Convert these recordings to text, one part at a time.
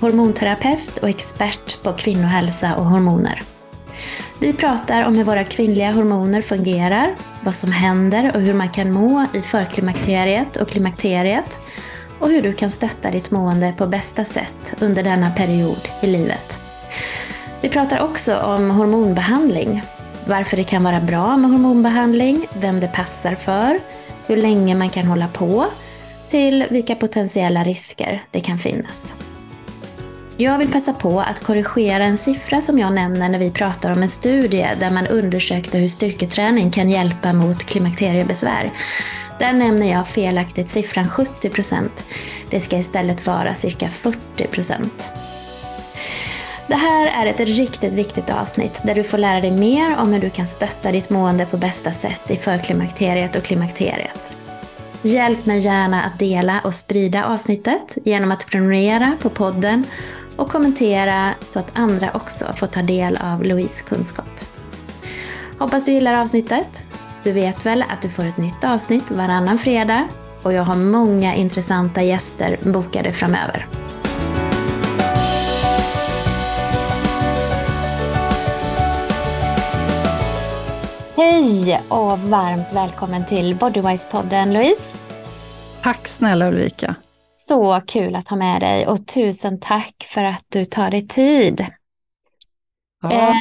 hormonterapeut och expert på kvinnohälsa och hormoner. Vi pratar om hur våra kvinnliga hormoner fungerar, vad som händer och hur man kan må i förklimakteriet och klimakteriet och hur du kan stötta ditt mående på bästa sätt under denna period i livet. Vi pratar också om hormonbehandling, varför det kan vara bra med hormonbehandling, vem det passar för, hur länge man kan hålla på, till vilka potentiella risker det kan finnas. Jag vill passa på att korrigera en siffra som jag nämner när vi pratar om en studie där man undersökte hur styrketräning kan hjälpa mot klimakteriebesvär. Där nämner jag felaktigt siffran 70% Det ska istället vara cirka 40% Det här är ett riktigt viktigt avsnitt där du får lära dig mer om hur du kan stötta ditt mående på bästa sätt i förklimakteriet och klimakteriet. Hjälp mig gärna att dela och sprida avsnittet genom att prenumerera på podden och kommentera så att andra också får ta del av Louise kunskap. Hoppas du gillar avsnittet. Du vet väl att du får ett nytt avsnitt varannan fredag och jag har många intressanta gäster bokade framöver. Hej och varmt välkommen till Bodywise-podden Louise. Tack snälla Ulrika. Så kul att ha med dig och tusen tack för att du tar dig tid. Ja. Eh,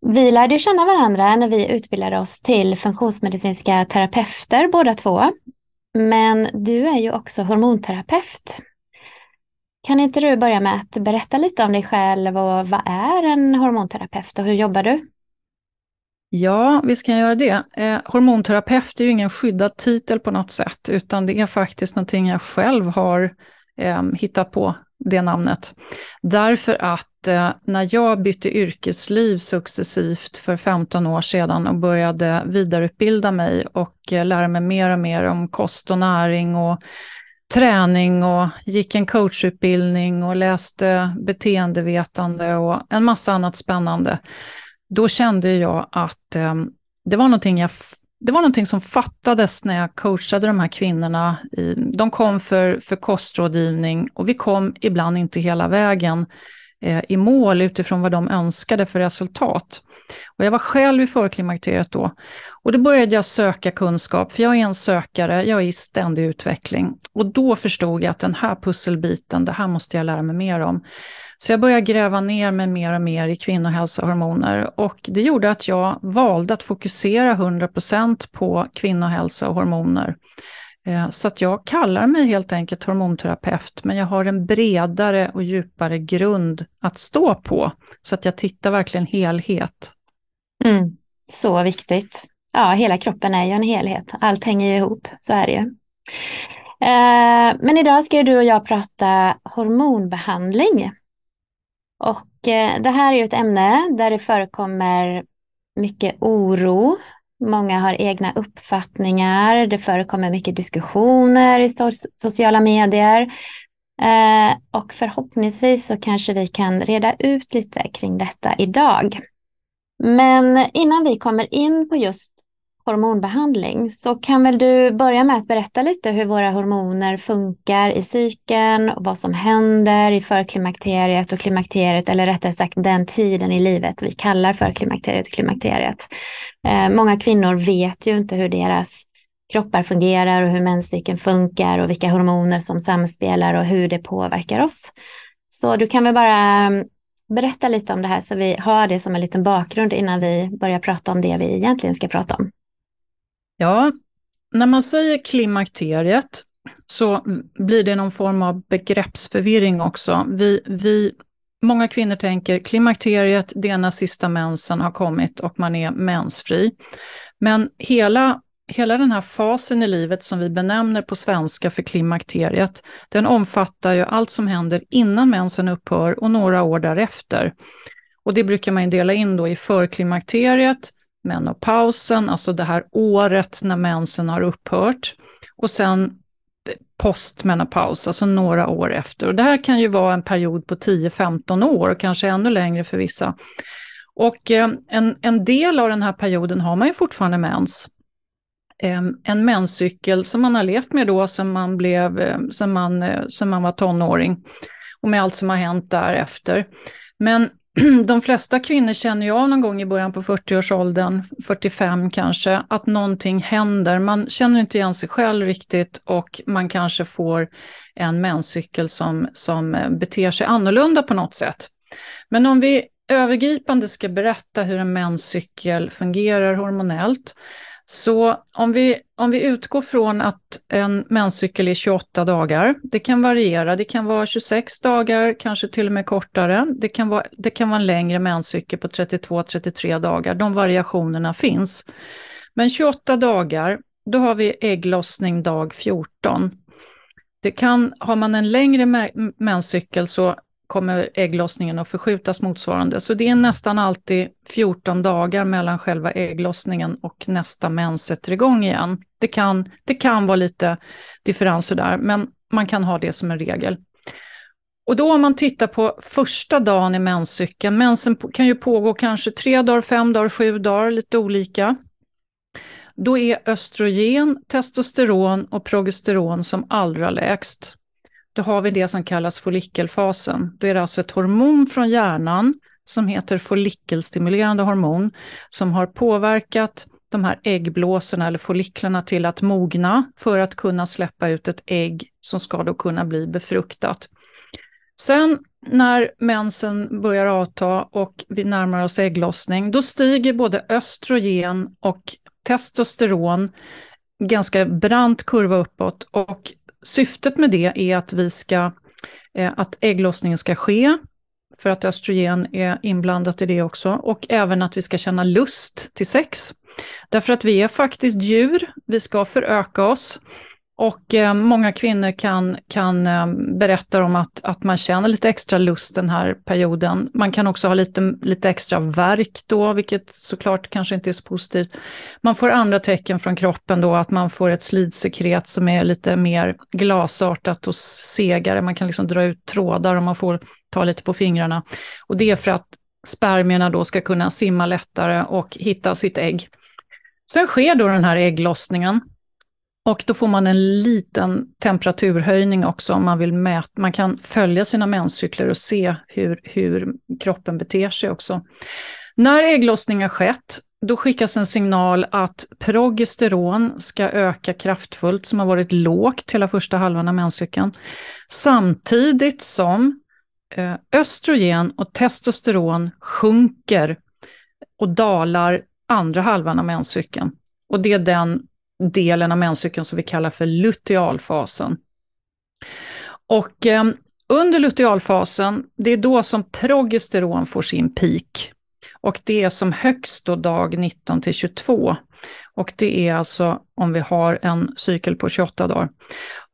vi lärde känna varandra när vi utbildade oss till funktionsmedicinska terapeuter båda två. Men du är ju också hormonterapeut. Kan inte du börja med att berätta lite om dig själv och vad är en hormonterapeut och hur jobbar du? Ja, visst kan jag göra det. Eh, hormonterapeut är ju ingen skyddad titel på något sätt, utan det är faktiskt någonting jag själv har eh, hittat på, det namnet. Därför att eh, när jag bytte yrkesliv successivt för 15 år sedan och började vidareutbilda mig och eh, lära mig mer och mer om kost och näring och träning och gick en coachutbildning och läste beteendevetande och en massa annat spännande då kände jag att eh, det, var någonting jag, det var någonting som fattades när jag coachade de här kvinnorna. I, de kom för, för kostrådgivning och vi kom ibland inte hela vägen eh, i mål utifrån vad de önskade för resultat. Och jag var själv i förklimakteriet då. Och då började jag söka kunskap, för jag är en sökare, jag är i ständig utveckling. Och då förstod jag att den här pusselbiten, det här måste jag lära mig mer om. Så jag började gräva ner mig mer och mer i kvinnohälsohormoner och det gjorde att jag valde att fokusera 100% på kvinnohälsa och hormoner. Eh, så att jag kallar mig helt enkelt hormonterapeut, men jag har en bredare och djupare grund att stå på, så att jag tittar verkligen helhet. Mm, så viktigt. Ja, hela kroppen är ju en helhet. Allt hänger ju ihop, så är det ju. Eh, men idag ska du och jag prata hormonbehandling. Och eh, det här är ju ett ämne där det förekommer mycket oro. Många har egna uppfattningar. Det förekommer mycket diskussioner i so sociala medier. Eh, och förhoppningsvis så kanske vi kan reda ut lite kring detta idag. Men innan vi kommer in på just hormonbehandling så kan väl du börja med att berätta lite hur våra hormoner funkar i cykeln och vad som händer i förklimakteriet och klimakteriet eller rättare sagt den tiden i livet vi kallar för klimakteriet och klimakteriet. Eh, många kvinnor vet ju inte hur deras kroppar fungerar och hur menscykeln funkar och vilka hormoner som samspelar och hur det påverkar oss. Så du kan väl bara mm, berätta lite om det här så vi har det som en liten bakgrund innan vi börjar prata om det vi egentligen ska prata om. Ja, när man säger klimakteriet så blir det någon form av begreppsförvirring också. Vi, vi, många kvinnor tänker klimakteriet, det är när sista mensen har kommit och man är mensfri. Men hela, hela den här fasen i livet som vi benämner på svenska för klimakteriet, den omfattar ju allt som händer innan mensen upphör och några år därefter. Och det brukar man dela in då i förklimakteriet, menopausen, alltså det här året när mensen har upphört, och sen postmenopaus, alltså några år efter. Och det här kan ju vara en period på 10-15 år, och kanske ännu längre för vissa. Och eh, en, en del av den här perioden har man ju fortfarande mens. Ehm, en menscykel som man har levt med då sedan man, blev, eh, sedan man, eh, sedan man var tonåring och med allt som har hänt därefter. Men de flesta kvinnor känner ju av någon gång i början på 40-årsåldern, 45 kanske, att någonting händer. Man känner inte igen sig själv riktigt och man kanske får en menscykel som, som eh, beter sig annorlunda på något sätt. Men om vi övergripande ska berätta hur en menscykel fungerar hormonellt, så om vi, om vi utgår från att en menscykel är 28 dagar, det kan variera, det kan vara 26 dagar, kanske till och med kortare. Det kan vara, det kan vara en längre menscykel på 32-33 dagar, de variationerna finns. Men 28 dagar, då har vi ägglossning dag 14. Det kan, har man en längre menscykel så kommer ägglossningen att förskjutas motsvarande. Så det är nästan alltid 14 dagar mellan själva ägglossningen och nästa mens sätter igång igen. Det kan, det kan vara lite differenser där, men man kan ha det som en regel. Och då om man tittar på första dagen i menscykeln, mensen kan ju pågå kanske tre dagar, fem dagar, sju dagar, lite olika. Då är östrogen, testosteron och progesteron som allra lägst då har vi det som kallas follikelfasen. Då är det alltså ett hormon från hjärnan som heter follikelstimulerande hormon som har påverkat de här äggblåsorna eller folliklarna till att mogna för att kunna släppa ut ett ägg som ska då kunna bli befruktat. Sen när mensen börjar avta och vi närmar oss ägglossning, då stiger både östrogen och testosteron ganska brant kurva uppåt och syftet med det är att vi ska, eh, att ägglossningen ska ske, för att östrogen är inblandat i det också, och även att vi ska känna lust till sex. Därför att vi är faktiskt djur, vi ska föröka oss. Och eh, många kvinnor kan, kan eh, berätta om att, att man känner lite extra lust den här perioden. Man kan också ha lite, lite extra verk då, vilket såklart kanske inte är så positivt. Man får andra tecken från kroppen då, att man får ett slidsekret som är lite mer glasartat och segare. Man kan liksom dra ut trådar och man får ta lite på fingrarna. Och det är för att spermierna då ska kunna simma lättare och hitta sitt ägg. Sen sker då den här ägglossningen och då får man en liten temperaturhöjning också om man vill mäta. Man kan följa sina menscykler och se hur, hur kroppen beter sig också. När ägglossning har skett, då skickas en signal att progesteron ska öka kraftfullt, som har varit lågt hela första halvan av menscykeln, samtidigt som eh, östrogen och testosteron sjunker och dalar andra halvan av menscykeln. Och det är den delen av menscykeln som vi kallar för lutealfasen. Och eh, under lutealfasen, det är då som progesteron får sin peak. Och det är som högst då dag 19 till 22. Och det är alltså om vi har en cykel på 28 dagar.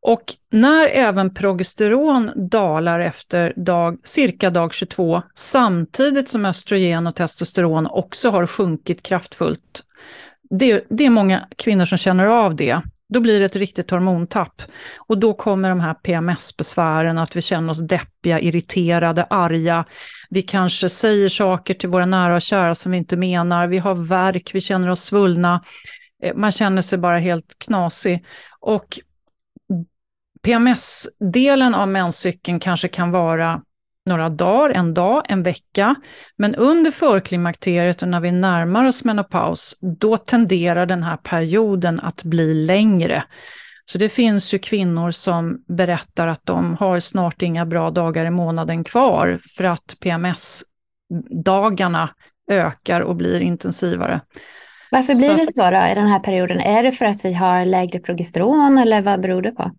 Och när även progesteron dalar efter dag, cirka dag 22, samtidigt som östrogen och testosteron också har sjunkit kraftfullt, det, det är många kvinnor som känner av det. Då blir det ett riktigt hormontapp. Och då kommer de här PMS-besvären, att vi känner oss deppiga, irriterade, arga. Vi kanske säger saker till våra nära och kära som vi inte menar. Vi har värk, vi känner oss svullna. Eh, man känner sig bara helt knasig. Och PMS-delen av menscykeln kanske kan vara några dagar, en dag, en vecka. Men under förklimakteriet och när vi närmar oss menopaus, då tenderar den här perioden att bli längre. Så det finns ju kvinnor som berättar att de har snart inga bra dagar i månaden kvar för att PMS-dagarna ökar och blir intensivare. Varför blir så... det så då i den här perioden? Är det för att vi har lägre progesteron eller vad beror det på?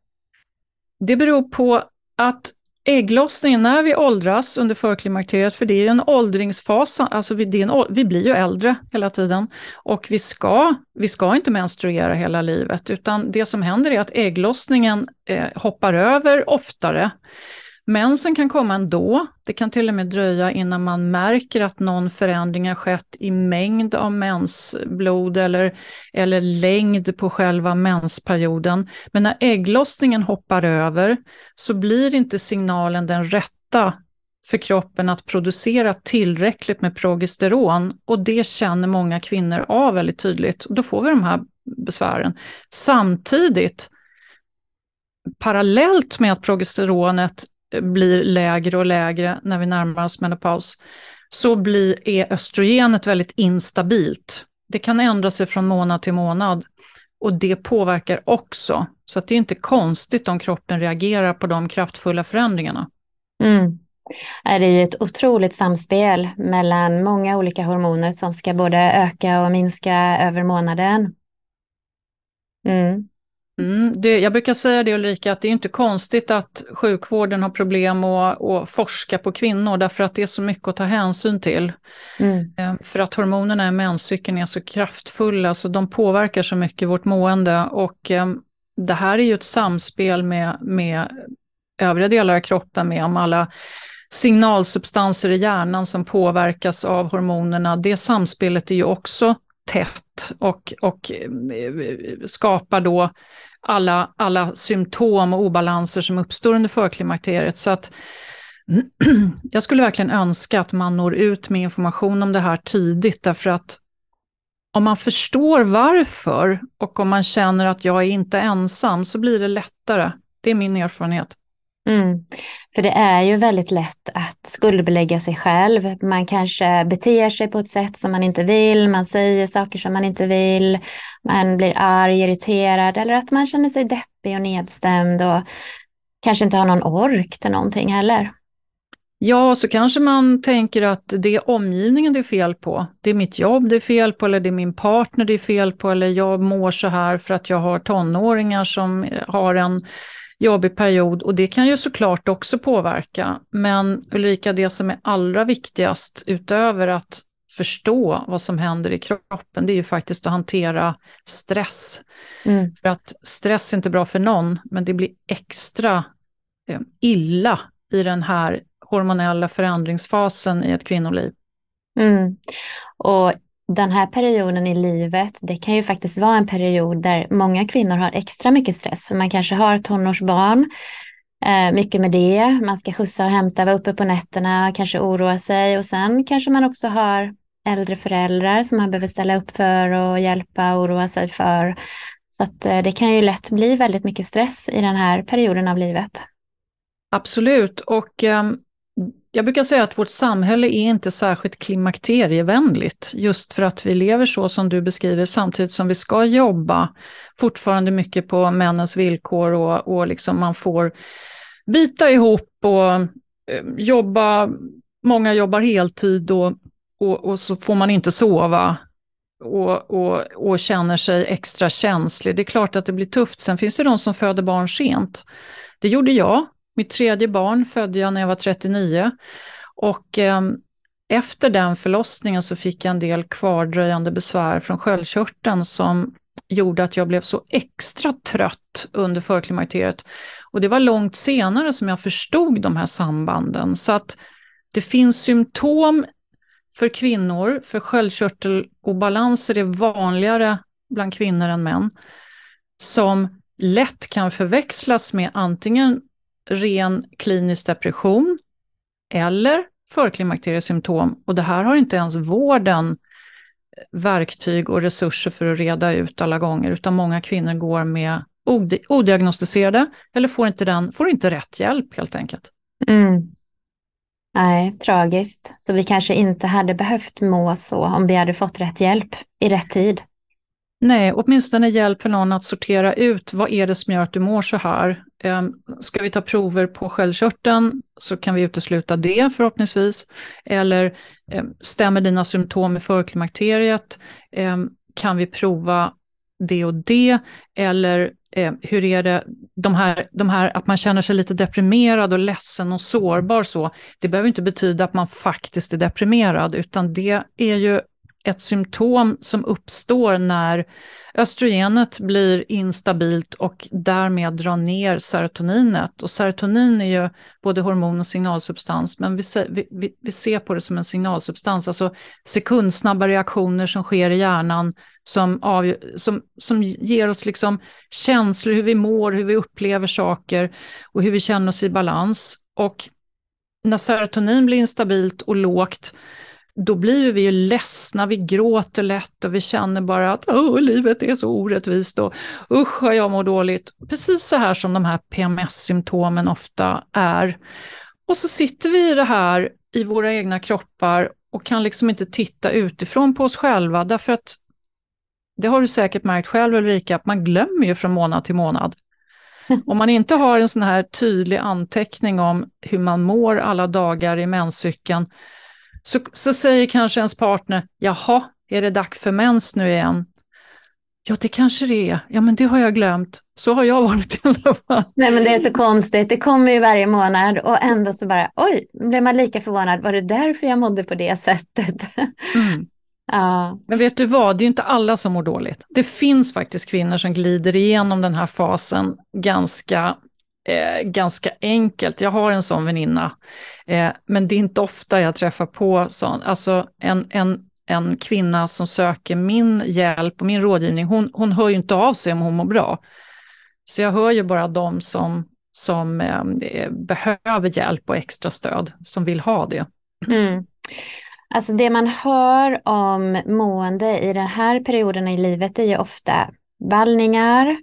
Det beror på att ägglossningen, när vi åldras under förklimakteriet, för det är en åldringsfas, alltså vi, en, vi blir ju äldre hela tiden och vi ska, vi ska inte menstruera hela livet, utan det som händer är att ägglossningen eh, hoppar över oftare. Mensen kan komma ändå. Det kan till och med dröja innan man märker att någon förändring har skett i mängd av mensblod eller, eller längd på själva mensperioden. Men när ägglossningen hoppar över så blir inte signalen den rätta för kroppen att producera tillräckligt med progesteron och det känner många kvinnor av väldigt tydligt. Och då får vi de här besvären. Samtidigt, parallellt med att progesteronet blir lägre och lägre när vi närmar oss menopaus, så blir, är östrogenet väldigt instabilt. Det kan ändra sig från månad till månad och det påverkar också. Så det är inte konstigt om kroppen reagerar på de kraftfulla förändringarna. Mm. Det är ett otroligt samspel mellan många olika hormoner som ska både öka och minska över månaden. Mm. Mm, det, jag brukar säga det Ulrika, att det är inte konstigt att sjukvården har problem att, att forska på kvinnor, därför att det är så mycket att ta hänsyn till. Mm. Ehm, för att hormonerna i menscykeln är så kraftfulla, så de påverkar så mycket vårt mående. Och eh, det här är ju ett samspel med, med övriga delar av kroppen, med om alla signalsubstanser i hjärnan som påverkas av hormonerna. Det samspelet är ju också tätt och, och eh, skapar då alla, alla symptom och obalanser som uppstår under förklimakteriet. Så att jag skulle verkligen önska att man når ut med information om det här tidigt, därför att om man förstår varför och om man känner att jag är inte ensam så blir det lättare. Det är min erfarenhet. Mm. För det är ju väldigt lätt att skuldbelägga sig själv. Man kanske beter sig på ett sätt som man inte vill, man säger saker som man inte vill, man blir arg, irriterad eller att man känner sig deppig och nedstämd och kanske inte har någon ork till någonting heller. Ja, så kanske man tänker att det är omgivningen det är fel på. Det är mitt jobb det är fel på, eller det är min partner det är fel på, eller jag mår så här för att jag har tonåringar som har en jobbig period och det kan ju såklart också påverka. Men Ulrika, det som är allra viktigast utöver att förstå vad som händer i kroppen, det är ju faktiskt att hantera stress. Mm. För att stress är inte bra för någon, men det blir extra eh, illa i den här hormonella förändringsfasen i ett kvinnoliv. Mm. Och den här perioden i livet, det kan ju faktiskt vara en period där många kvinnor har extra mycket stress, för man kanske har tonårsbarn, eh, mycket med det, man ska skjutsa och hämta, vara uppe på nätterna, kanske oroa sig och sen kanske man också har äldre föräldrar som man behöver ställa upp för och hjälpa och oroa sig för. Så att eh, det kan ju lätt bli väldigt mycket stress i den här perioden av livet. Absolut, och um, jag brukar säga att vårt samhälle är inte särskilt klimakterievänligt, just för att vi lever så som du beskriver, samtidigt som vi ska jobba fortfarande mycket på männens villkor och, och liksom man får bita ihop och eh, jobba, många jobbar heltid och, och, och, så får man inte sova och, och, och känner sig extra känslig. Det är klart att det blir tufft. Sen finns det de som föder barn sent. Det gjorde jag mitt tredje barn födde jag när jag var 39 och eh, efter den förlossningen så fick jag en del kvardröjande besvär från sköldkörteln som gjorde att jag blev så extra trött under förklimakteriet. Och det var långt senare som jag förstod de här sambanden. Så att det finns symptom för kvinnor, för sköldkörtelobalanser är vanligare bland kvinnor än män, som lätt kan förväxlas med antingen ren klinisk depression eller förklimakteriesymptom. Och det här har inte ens vården verktyg och resurser för att reda ut alla gånger, utan många kvinnor går med odiagnostiserade eller får inte, den, får inte rätt hjälp helt enkelt. Mm. Nej, tragiskt. Så vi kanske inte hade behövt må så om vi hade fått rätt hjälp i rätt tid. Nej, åtminstone hjälp för någon att sortera ut vad är det som gör att du mår så här. Ehm, ska vi ta prover på sköldkörteln så kan vi utesluta det förhoppningsvis. Eller ehm, stämmer dina symptom med förklimakteriet? Ehm, kan vi prova det och det? Eller hur är det, de här, de här, att man känner sig lite deprimerad och ledsen och sårbar så, det behöver inte betyda att man faktiskt är deprimerad, utan det är ju ett symptom som uppstår när östrogenet blir instabilt och därmed drar ner serotoninet. Och serotonin är ju både hormon och signalsubstans, men vi, vi, vi ser på det som en signalsubstans, alltså sekundsnabba reaktioner som sker i hjärnan som, av, som, som ger oss liksom känslor, hur vi mår, hur vi upplever saker och hur vi känner oss i balans. Och när serotonin blir instabilt och lågt, då blir vi ju ledsna, vi gråter lätt och vi känner bara att livet är så orättvist och usch vad jag mår dåligt. Precis så här som de här PMS-symptomen ofta är. Och så sitter vi i det här i våra egna kroppar och kan liksom inte titta utifrån på oss själva därför att det har du säkert märkt själv Ulrika, att man glömmer ju från månad till månad. Om man inte har en sån här tydlig anteckning om hur man mår alla dagar i menscykeln, så, så säger kanske ens partner, jaha, är det dags för mens nu igen? Ja, det kanske det är. Ja, men det har jag glömt. Så har jag varit i alla fall. Nej, men det är så konstigt. Det kommer ju varje månad och ändå så bara, oj, blir man lika förvånad. Var det därför jag mådde på det sättet? Mm. Ja. Men vet du vad, det är inte alla som mår dåligt. Det finns faktiskt kvinnor som glider igenom den här fasen ganska, eh, ganska enkelt. Jag har en sån väninna, eh, men det är inte ofta jag träffar på sån. Alltså en, en, en kvinna som söker min hjälp och min rådgivning, hon, hon hör ju inte av sig om hon mår bra. Så jag hör ju bara de som, som eh, behöver hjälp och extra stöd, som vill ha det. Mm. Alltså det man hör om mående i den här perioden i livet är ju ofta vallningar,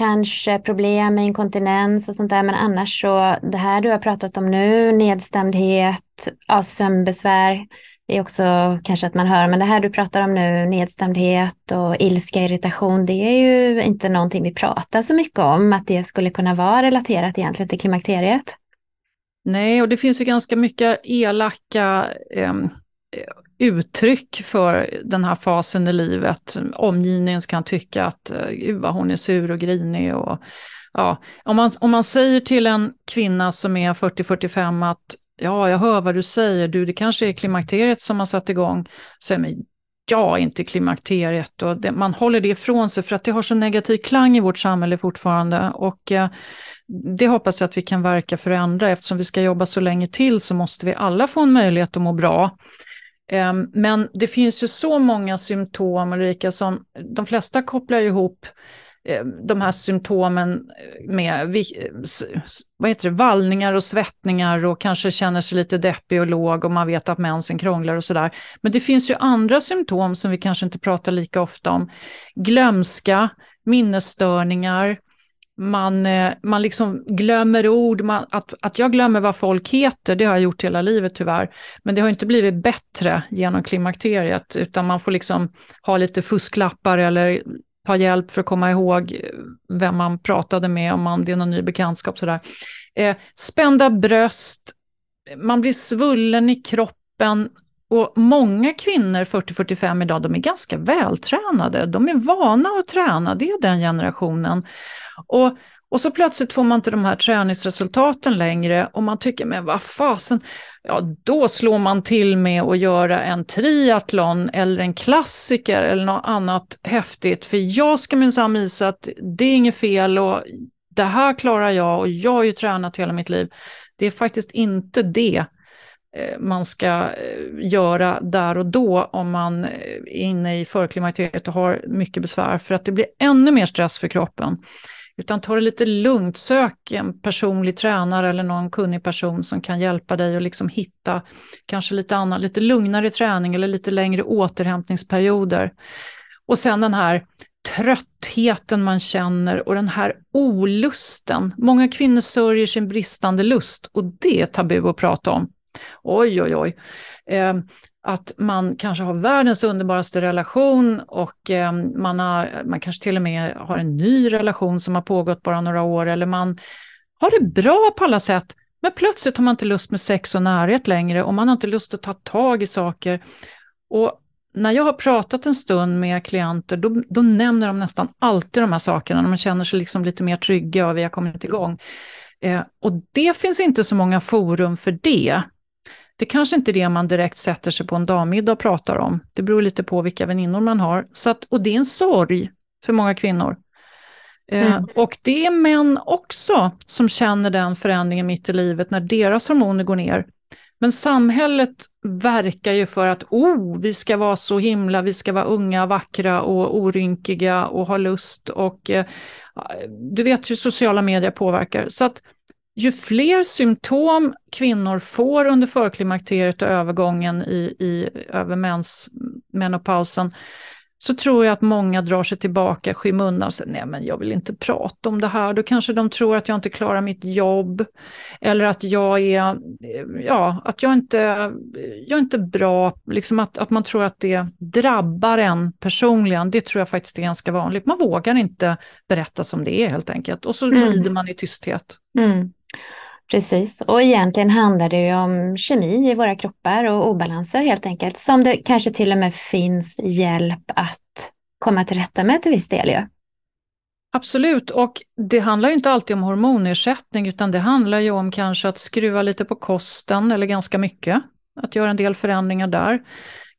kanske problem med inkontinens och sånt där. Men annars så, det här du har pratat om nu, nedstämdhet, ja, sömnbesvär, är också kanske att man hör, men det här du pratar om nu, nedstämdhet och ilska, irritation, det är ju inte någonting vi pratar så mycket om, att det skulle kunna vara relaterat egentligen till klimakteriet. Nej, och det finns ju ganska mycket elaka eh, uttryck för den här fasen i livet. Omgivningen kan tycka att eh, gud vad hon är sur och grinig. Och, ja. om, man, om man säger till en kvinna som är 40-45 att ja, jag hör vad du säger, du, det kanske är klimakteriet som har satt igång, så är man ja, inte klimakteriet. Och det, man håller det ifrån sig för att det har så negativ klang i vårt samhälle fortfarande. Och eh, det hoppas jag att vi kan verka förändra. Eftersom vi ska jobba så länge till så måste vi alla få en möjlighet att må bra. Ehm, men det finns ju så många symptom, Ulrika, som de flesta kopplar ihop ehm, de här symptomen med vad heter det, vallningar och svettningar och kanske känner sig lite deppig och låg och man vet att mensen krånglar och sådär. Men det finns ju andra symptom som vi kanske inte pratar lika ofta om. Glömska, minnesstörningar, man, eh, man liksom glömmer ord, man, att, att jag glömmer vad folk heter, det har jag gjort hela livet tyvärr. Men det har inte blivit bättre genom klimakteriet, utan man får liksom ha lite fusklappar eller ta hjälp för att komma ihåg vem man pratade med, om man, det är någon ny bekantskap. Sådär. Eh, spända bröst, man blir svullen i kroppen. Och många kvinnor 40-45 idag, de är ganska vältränade. De är vana att träna, det är den generationen. Och, och så plötsligt får man inte de här träningsresultaten längre och man tycker, men vad fasen, ja då slår man till med att göra en triathlon eller en klassiker eller något annat häftigt. För jag ska minsann visa att det är inget fel och det här klarar jag och jag har ju tränat hela mitt liv. Det är faktiskt inte det eh, man ska eh, göra där och då om man eh, är inne i förklimakteriet och har mycket besvär för att det blir ännu mer stress för kroppen. Utan ta det lite lugnt, sök en personlig tränare eller någon kunnig person som kan hjälpa dig att liksom hitta kanske lite annan, lite lugnare träning eller lite längre återhämtningsperioder. Och sen den här tröttheten man känner och den här olusten. Många kvinnor sörjer sin bristande lust och det är tabu att prata om. Oj, oj, oj. Eh, att man kanske har världens underbaraste relation och eh, man, har, man kanske till och med har en ny relation som har pågått bara några år eller man har det bra på alla sätt. Men plötsligt har man inte lust med sex och närhet längre och man har inte lust att ta tag i saker. Och när jag har pratat en stund med klienter, då, då nämner de nästan alltid de här sakerna, när man känner sig liksom lite mer trygga och vi har kommit igång. Eh, och det finns inte så många forum för det det kanske inte är det man direkt sätter sig på en dammiddag och pratar om. Det beror lite på vilka väninnor man har. Så att, och det är en sorg för många kvinnor. Eh, mm. och det är män också som känner den förändringen mitt i livet när deras hormoner går ner. Men samhället verkar ju för att oh, vi ska vara så himla, vi ska vara unga, vackra och orynkiga och ha lust och eh, du vet hur sociala medier påverkar. Så att ju fler symptom kvinnor får under förklimakteriet och övergången i, i över mens, menopausen, så tror jag att många drar sig tillbaka, skymundan och säger nej men jag vill inte prata om det här. Då kanske de tror att jag inte klarar mitt jobb eller att jag är, ja, att jag inte, jag är inte bra, liksom att, att man tror att det drabbar en personligen. Det tror jag faktiskt är ganska vanligt. Man vågar inte berätta som det är helt enkelt och så mm. lider man i tysthet. Mm. Precis, och egentligen handlar det ju om kemi i våra kroppar och obalanser helt enkelt, som det kanske till och med finns hjälp att komma till rätta med till viss del ju. Absolut, och det handlar ju inte alltid om hormonersättning, utan det handlar ju om kanske att skruva lite på kosten, eller ganska mycket, att göra en del förändringar där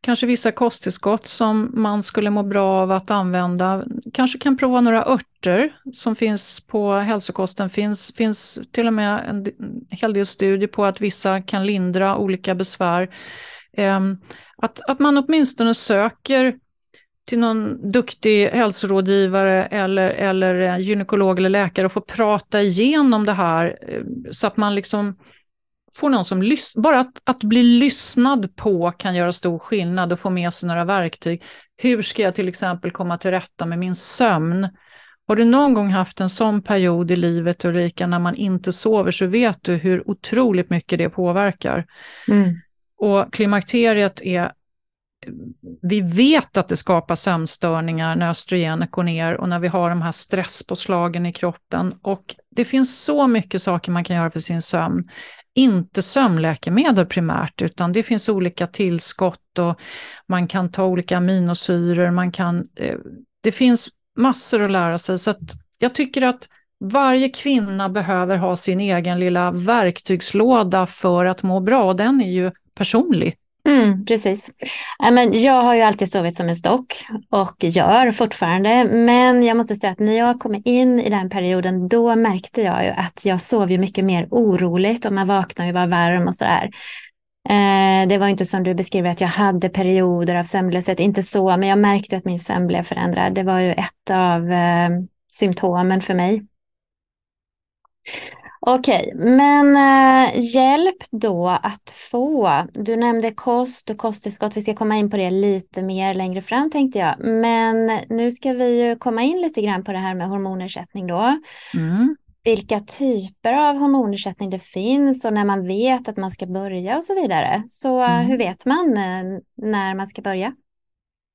kanske vissa kosttillskott som man skulle må bra av att använda. Kanske kan prova några örter som finns på hälsokosten. finns finns till och med en hel del studier på att vissa kan lindra olika besvär. Ehm, att, att man åtminstone söker till någon duktig hälsorådgivare eller, eller eh, gynekolog eller läkare och får prata igenom det här eh, så att man liksom får någon som lyssnar, bara att, att bli lyssnad på kan göra stor skillnad och få med sig några verktyg. Hur ska jag till exempel komma till rätta med min sömn? Har du någon gång haft en sån period i livet Ulrika när man inte sover så vet du hur otroligt mycket det påverkar. Mm. Och klimakteriet är vi vet att det skapar sömnstörningar när östrogenet går ner och när vi har de här stresspåslagen i kroppen. Och det finns så mycket saker man kan göra för sin sömn inte sömnläkemedel primärt, utan det finns olika tillskott och man kan ta olika aminosyror, man kan, eh, det finns massor att lära sig. Så jag tycker att varje kvinna behöver ha sin egen lilla verktygslåda för att må bra, och den är ju personlig. Mm, precis. Äh, men jag har ju alltid sovit som en stock och gör fortfarande. Men jag måste säga att när jag kom in i den perioden då märkte jag ju att jag sov ju mycket mer oroligt och man vaknade och var varm och sådär. Eh, det var inte som du beskriver att jag hade perioder av sömnlöshet, inte så, men jag märkte att min sömn blev förändrad. Det var ju ett av eh, symptomen för mig. Okej, men äh, hjälp då att få. Du nämnde kost och kosttillskott. Vi ska komma in på det lite mer längre fram tänkte jag. Men nu ska vi ju komma in lite grann på det här med hormonersättning då. Mm. Vilka typer av hormonersättning det finns och när man vet att man ska börja och så vidare. Så mm. hur vet man äh, när man ska börja?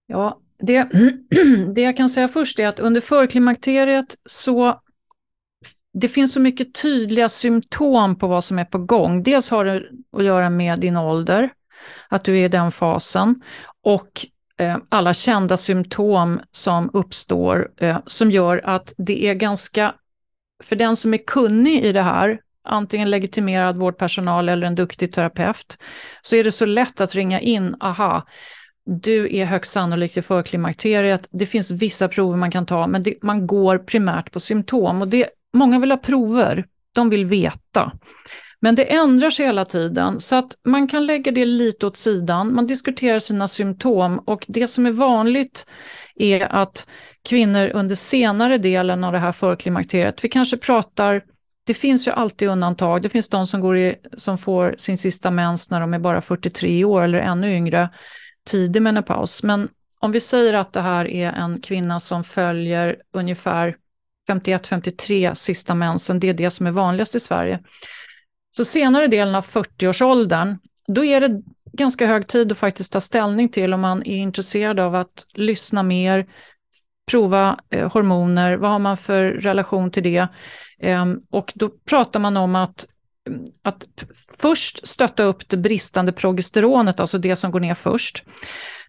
Ja, det, det jag kan säga först är att under förklimakteriet så det finns så mycket tydliga symptom på vad som är på gång. Dels har det att göra med din ålder, att du är i den fasen, och eh, alla kända symptom som uppstår eh, som gör att det är ganska, för den som är kunnig i det här, antingen legitimerad vårdpersonal eller en duktig terapeut, så är det så lätt att ringa in, aha, du är högst sannolikt i förklimakteriet. Det finns vissa prover man kan ta, men det, man går primärt på symptom. Och det Många vill ha prover, de vill veta. Men det ändrar sig hela tiden, så att man kan lägga det lite åt sidan. Man diskuterar sina symptom och det som är vanligt är att kvinnor under senare delen av det här förklimakteriet, vi kanske pratar det finns ju alltid undantag. Det finns de som, går i, som får sin sista mens när de är bara 43 år eller ännu yngre, tidig menopaus. Men om vi säger att det här är en kvinna som följer ungefär 51-53 sista mensen, det är det som är vanligast i Sverige. Så senare delen av 40-årsåldern, då är det ganska hög tid att faktiskt ta ställning till om man är intresserad av att lyssna mer, prova eh, hormoner, vad har man för relation till det? Eh, och då pratar man om att, att först stötta upp det bristande progesteronet, alltså det som går ner först.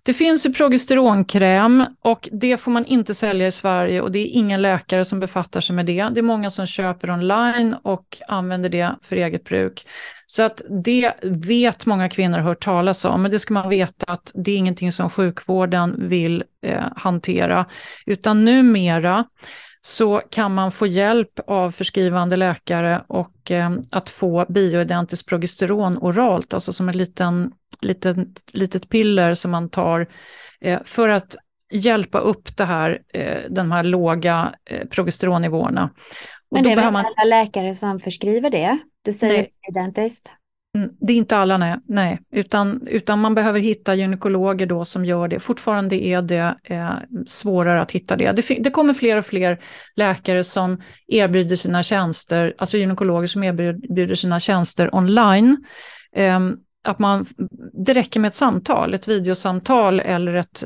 Det finns ju progesteronkräm och det får man inte sälja i Sverige och det är ingen läkare som befattar sig med det. Det är många som köper online och använder det för eget bruk. Så att det vet många kvinnor hört talas om, men det ska man veta att det är ingenting som sjukvården vill eh, hantera. Utan numera så kan man få hjälp av förskrivande läkare och eh, att få bioidentiskt progesteron oralt, alltså som en liten, liten, litet piller som man tar eh, för att hjälpa upp det här, eh, de här låga eh, progesteronnivåerna. Men det är väl man... alla läkare som förskriver det? Du säger bioidentiskt? Mm, det är inte alla, nej. nej. Utan, utan man behöver hitta gynekologer då som gör det. Fortfarande är det eh, svårare att hitta det. det. det. kommer fler och fler läkare som erbjuder sina tjänster, alltså gynekologer som erbjuder sina tjänster online. Eh, att man, det räcker med ett samtal, ett videosamtal eller ett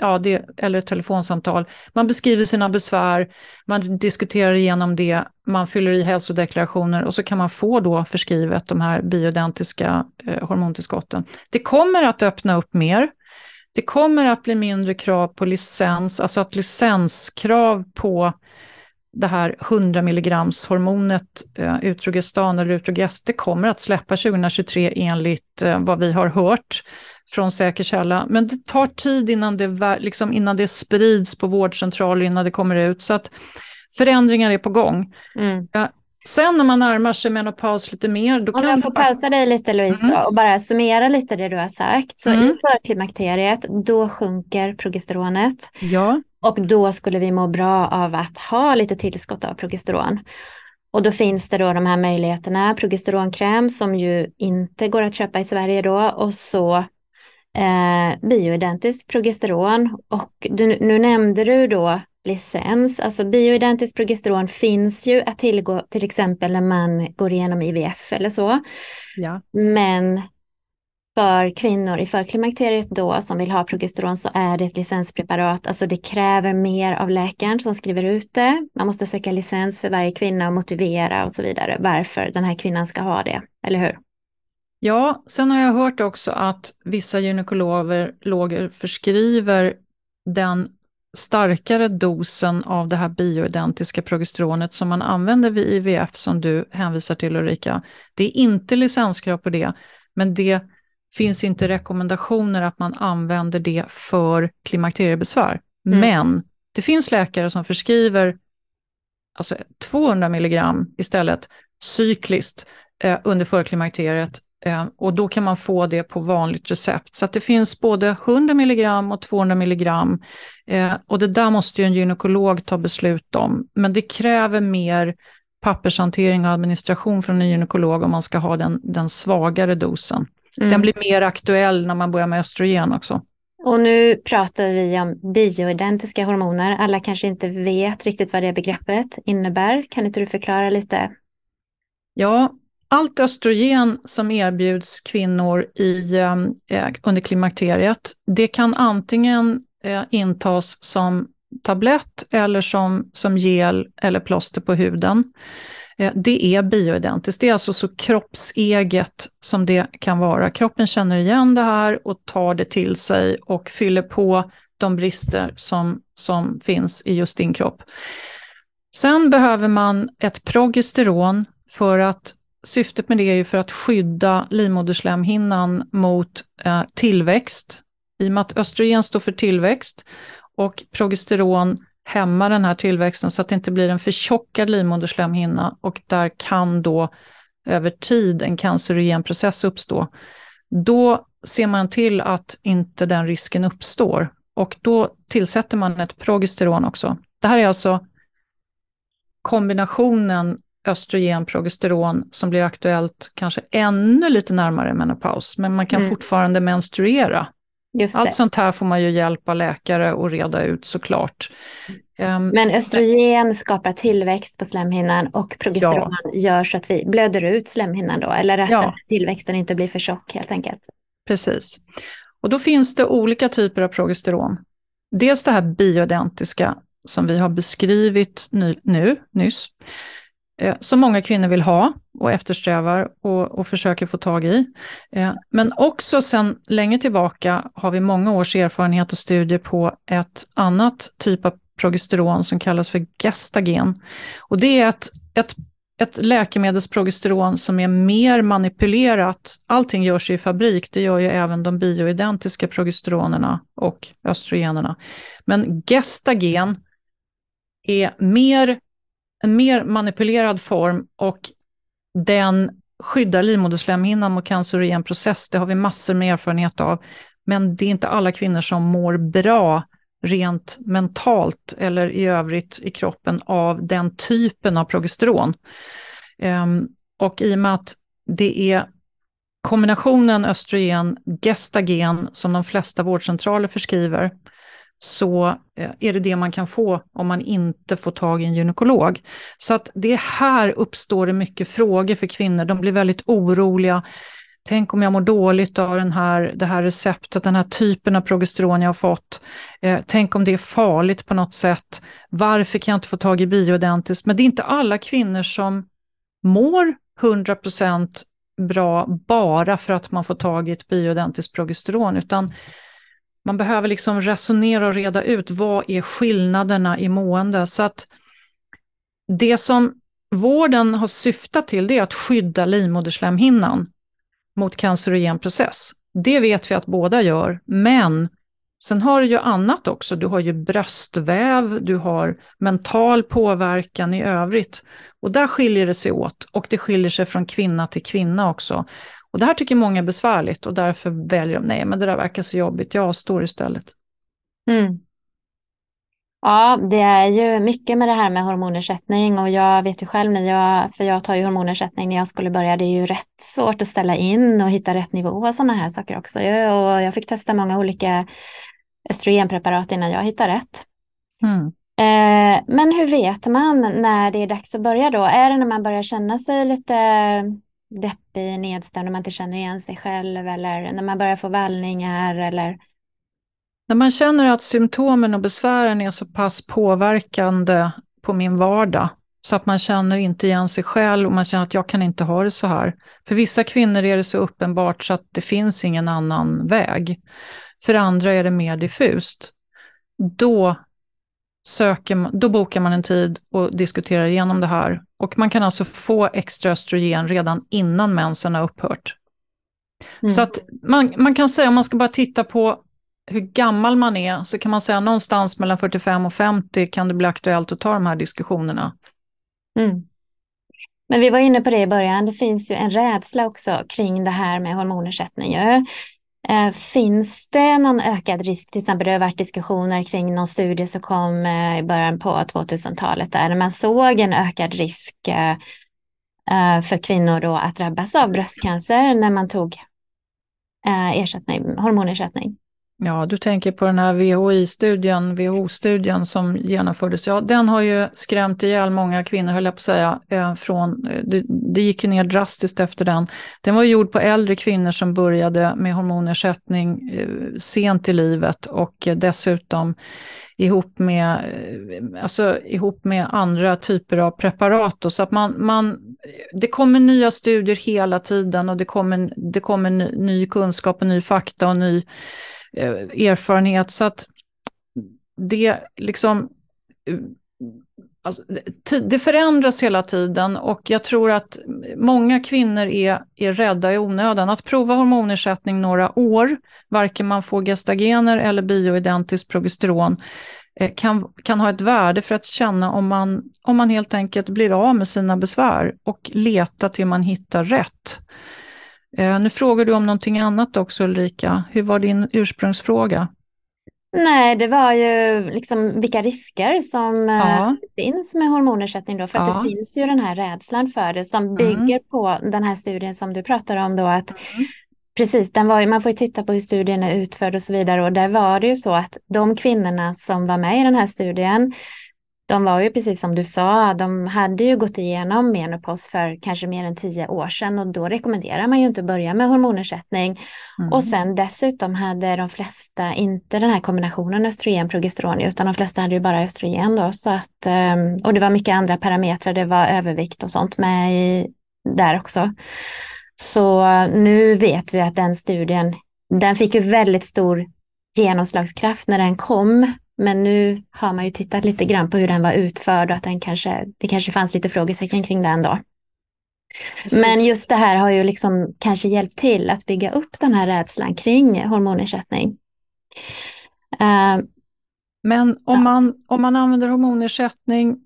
ja, det, eller ett telefonsamtal. Man beskriver sina besvär, man diskuterar igenom det, man fyller i hälsodeklarationer och så kan man få då förskrivet de här bioidentiska eh, hormontillskotten. Det kommer att öppna upp mer. Det kommer att bli mindre krav på licens, alltså att licenskrav på det här 100 milligrams hormonet eh, Utrogestan eller Utrogest, det kommer att släppa 2023 enligt eh, vad vi har hört från säker källa. Men det tar tid innan det, liksom, innan det sprids på vårdcentraler, innan det kommer ut. Så att förändringar är på gång. Mm. Ja, sen när man närmar sig menopaus lite mer, då Om kan... jag får pausa dig lite Louise mm. då, och bara summera lite det du har sagt. Så mm. i förklimakteriet, då sjunker progesteronet. Ja. Och då skulle vi må bra av att ha lite tillskott av progesteron. Och då finns det då de här möjligheterna, progesteronkräm som ju inte går att köpa i Sverige då och så eh, bioidentiskt progesteron. Och du, nu nämnde du då licens, alltså bioidentiskt progesteron finns ju att tillgå till exempel när man går igenom IVF eller så. Ja. Men för kvinnor i förklimakteriet då som vill ha progesteron så är det ett licenspreparat. Alltså det kräver mer av läkaren som skriver ut det. Man måste söka licens för varje kvinna och motivera och så vidare varför den här kvinnan ska ha det, eller hur? Ja, sen har jag hört också att vissa gynekologer förskriver den starkare dosen av det här bioidentiska progesteronet som man använder vid IVF som du hänvisar till Ulrika. Det är inte licenskrav på det, men det finns inte rekommendationer att man använder det för klimakteriebesvär. Mm. Men det finns läkare som förskriver alltså 200 milligram istället cykliskt eh, under förklimakteriet eh, och då kan man få det på vanligt recept. Så det finns både 100 milligram och 200 milligram eh, och det där måste ju en gynekolog ta beslut om. Men det kräver mer pappershantering och administration från en gynekolog om man ska ha den, den svagare dosen. Mm. Den blir mer aktuell när man börjar med östrogen också. Och nu pratar vi om bioidentiska hormoner. Alla kanske inte vet riktigt vad det begreppet innebär. Kan inte du förklara lite? Ja, allt östrogen som erbjuds kvinnor i, eh, under klimakteriet, det kan antingen eh, intas som tablett eller som, som gel eller plåster på huden. Eh, det är bioidentiskt. Det är alltså så kroppseget som det kan vara. Kroppen känner igen det här och tar det till sig och fyller på de brister som, som finns i just din kropp. Sen behöver man ett progesteron för att syftet med det är ju för att skydda livmoderslemhinnan mot eh, tillväxt. I och med att östrogen står för tillväxt och progesteron hämma den här tillväxten så att det inte blir en förtjockad livmoderslemhinna och där kan då över tid en cancerogen process uppstå. Då ser man till att inte den risken uppstår och då tillsätter man ett progesteron också. Det här är alltså kombinationen östrogen-progesteron som blir aktuellt kanske ännu lite närmare menopaus, men man kan mm. fortfarande menstruera allt sånt här får man ju hjälp av läkare att reda ut såklart. Um, Men östrogen skapar tillväxt på slemhinnan och progesteron ja. gör så att vi blöder ut slemhinnan då, eller att ja. tillväxten inte blir för tjock helt enkelt. Precis. Och då finns det olika typer av progesteron. Dels det här bioidentiska som vi har beskrivit nu, nu nyss. Eh, som många kvinnor vill ha och eftersträvar och, och försöker få tag i. Eh, men också sedan länge tillbaka har vi många års erfarenhet och studier på ett annat typ av progesteron som kallas för gestagen. Och det är ett, ett ett läkemedelsprogesteron som är mer manipulerat. Allting görs i fabrik, det gör ju även de bioidentiska progesteronerna och östrogenerna. Men gestagen är mer, en mer manipulerad form och den skyddar livmoderslemhinnan mot cancer och process. Det har vi massor med erfarenhet av. Men det är inte alla kvinnor som mår bra rent mentalt eller i övrigt i kroppen av den typen av progesteron. Um, och i och med att det är kombinationen östrogen-gestagen som de flesta vårdcentraler förskriver, så eh, är det det man kan få om man inte får tag i en gynekolog. Så att det här uppstår det mycket frågor för kvinnor. De blir väldigt oroliga. Tänk om jag mår dåligt av den här, det här receptet, den här typen av progesteron jag har fått. Eh, tänk om det är farligt på något sätt. Varför kan jag inte få tag i bioidentiskt? Men det är inte alla kvinnor som mår 100% bra bara för att man får tag i ett bioidentiskt progesteron, utan man behöver liksom resonera och reda ut vad är skillnaderna i mående. Så att det som vården har syftat till det är att skydda livmoderslemhinnan mot cancerogen process. Det vet vi att båda gör, men sen har du ju annat också. Du har ju bröstväv, du har mental påverkan i övrigt. Och där skiljer det sig åt och det skiljer sig från kvinna till kvinna också. Och det här tycker många är besvärligt och därför väljer de, nej men det där verkar så jobbigt, jag avstår istället. Mm. Ja, det är ju mycket med det här med hormonersättning och jag vet ju själv när jag, för jag tar ju hormonersättning när jag skulle börja, det är ju rätt svårt att ställa in och hitta rätt nivå och sådana här saker också. Och jag fick testa många olika östrogenpreparat innan jag hittade rätt. Mm. Eh, men hur vet man när det är dags att börja då? Är det när man börjar känna sig lite deppig, nedstämd, när man inte känner igen sig själv eller när man börjar få vallningar eller när man känner att symptomen och besvären är så pass påverkande på min vardag så att man känner inte igen sig själv och man känner att jag kan inte ha det så här. För vissa kvinnor är det så uppenbart så att det finns ingen annan väg. För andra är det mer diffust. Då, söker, då bokar man en tid och diskuterar igenom det här. Och man kan alltså få extra östrogen redan innan mensen har upphört. Mm. Så att man, man kan säga, om man ska bara titta på hur gammal man är så kan man säga någonstans mellan 45 och 50 kan det bli aktuellt att ta de här diskussionerna. Mm. Men vi var inne på det i början, det finns ju en rädsla också kring det här med hormonersättning. Eh, finns det någon ökad risk, till exempel det har varit diskussioner kring någon studie som kom eh, i början på 2000-talet där man såg en ökad risk eh, eh, för kvinnor då att drabbas av bröstcancer när man tog eh, ersättning, hormonersättning. Ja, du tänker på den här VHI-studien, WHO-studien som genomfördes. Ja, den har ju skrämt ihjäl många kvinnor, höll jag på att säga. Eh, från, eh, det, det gick ju ner drastiskt efter den. Den var gjord på äldre kvinnor som började med hormonersättning eh, sent i livet och dessutom ihop med, alltså, ihop med andra typer av preparat. Då, så att man, man, det kommer nya studier hela tiden och det kommer, det kommer ny, ny kunskap och ny fakta och ny Eh, erfarenhet. Så att det liksom... Eh, alltså, det förändras hela tiden och jag tror att många kvinnor är, är rädda i onödan. Att prova hormonersättning några år, varken man får gestagener eller bioidentiskt progesteron, eh, kan, kan ha ett värde för att känna om man, om man helt enkelt blir av med sina besvär och leta till man hittar rätt. Eh, nu frågar du om någonting annat också Ulrika. Hur var din ursprungsfråga? Nej, det var ju liksom vilka risker som eh, ja. finns med hormonersättning då. För att ja. det finns ju den här rädslan för det som mm. bygger på den här studien som du pratar om då. att mm. Precis, den var, man får ju titta på hur studien är utförd och så vidare. Och där var det ju så att de kvinnorna som var med i den här studien de var ju precis som du sa, de hade ju gått igenom menopos för kanske mer än tio år sedan och då rekommenderar man ju inte att börja med hormonersättning. Mm. Och sen dessutom hade de flesta inte den här kombinationen östrogen-progesteron utan de flesta hade ju bara östrogen då. Så att, ehm, och det var mycket andra parametrar, det var övervikt och sånt med i, där också. Så nu vet vi att den studien, den fick ju väldigt stor genomslagskraft när den kom. Men nu har man ju tittat lite grann på hur den var utförd och att den kanske, det kanske fanns lite frågetecken kring den då. Precis. Men just det här har ju liksom kanske hjälpt till att bygga upp den här rädslan kring hormonersättning. Uh, Men om man, om man använder hormonersättning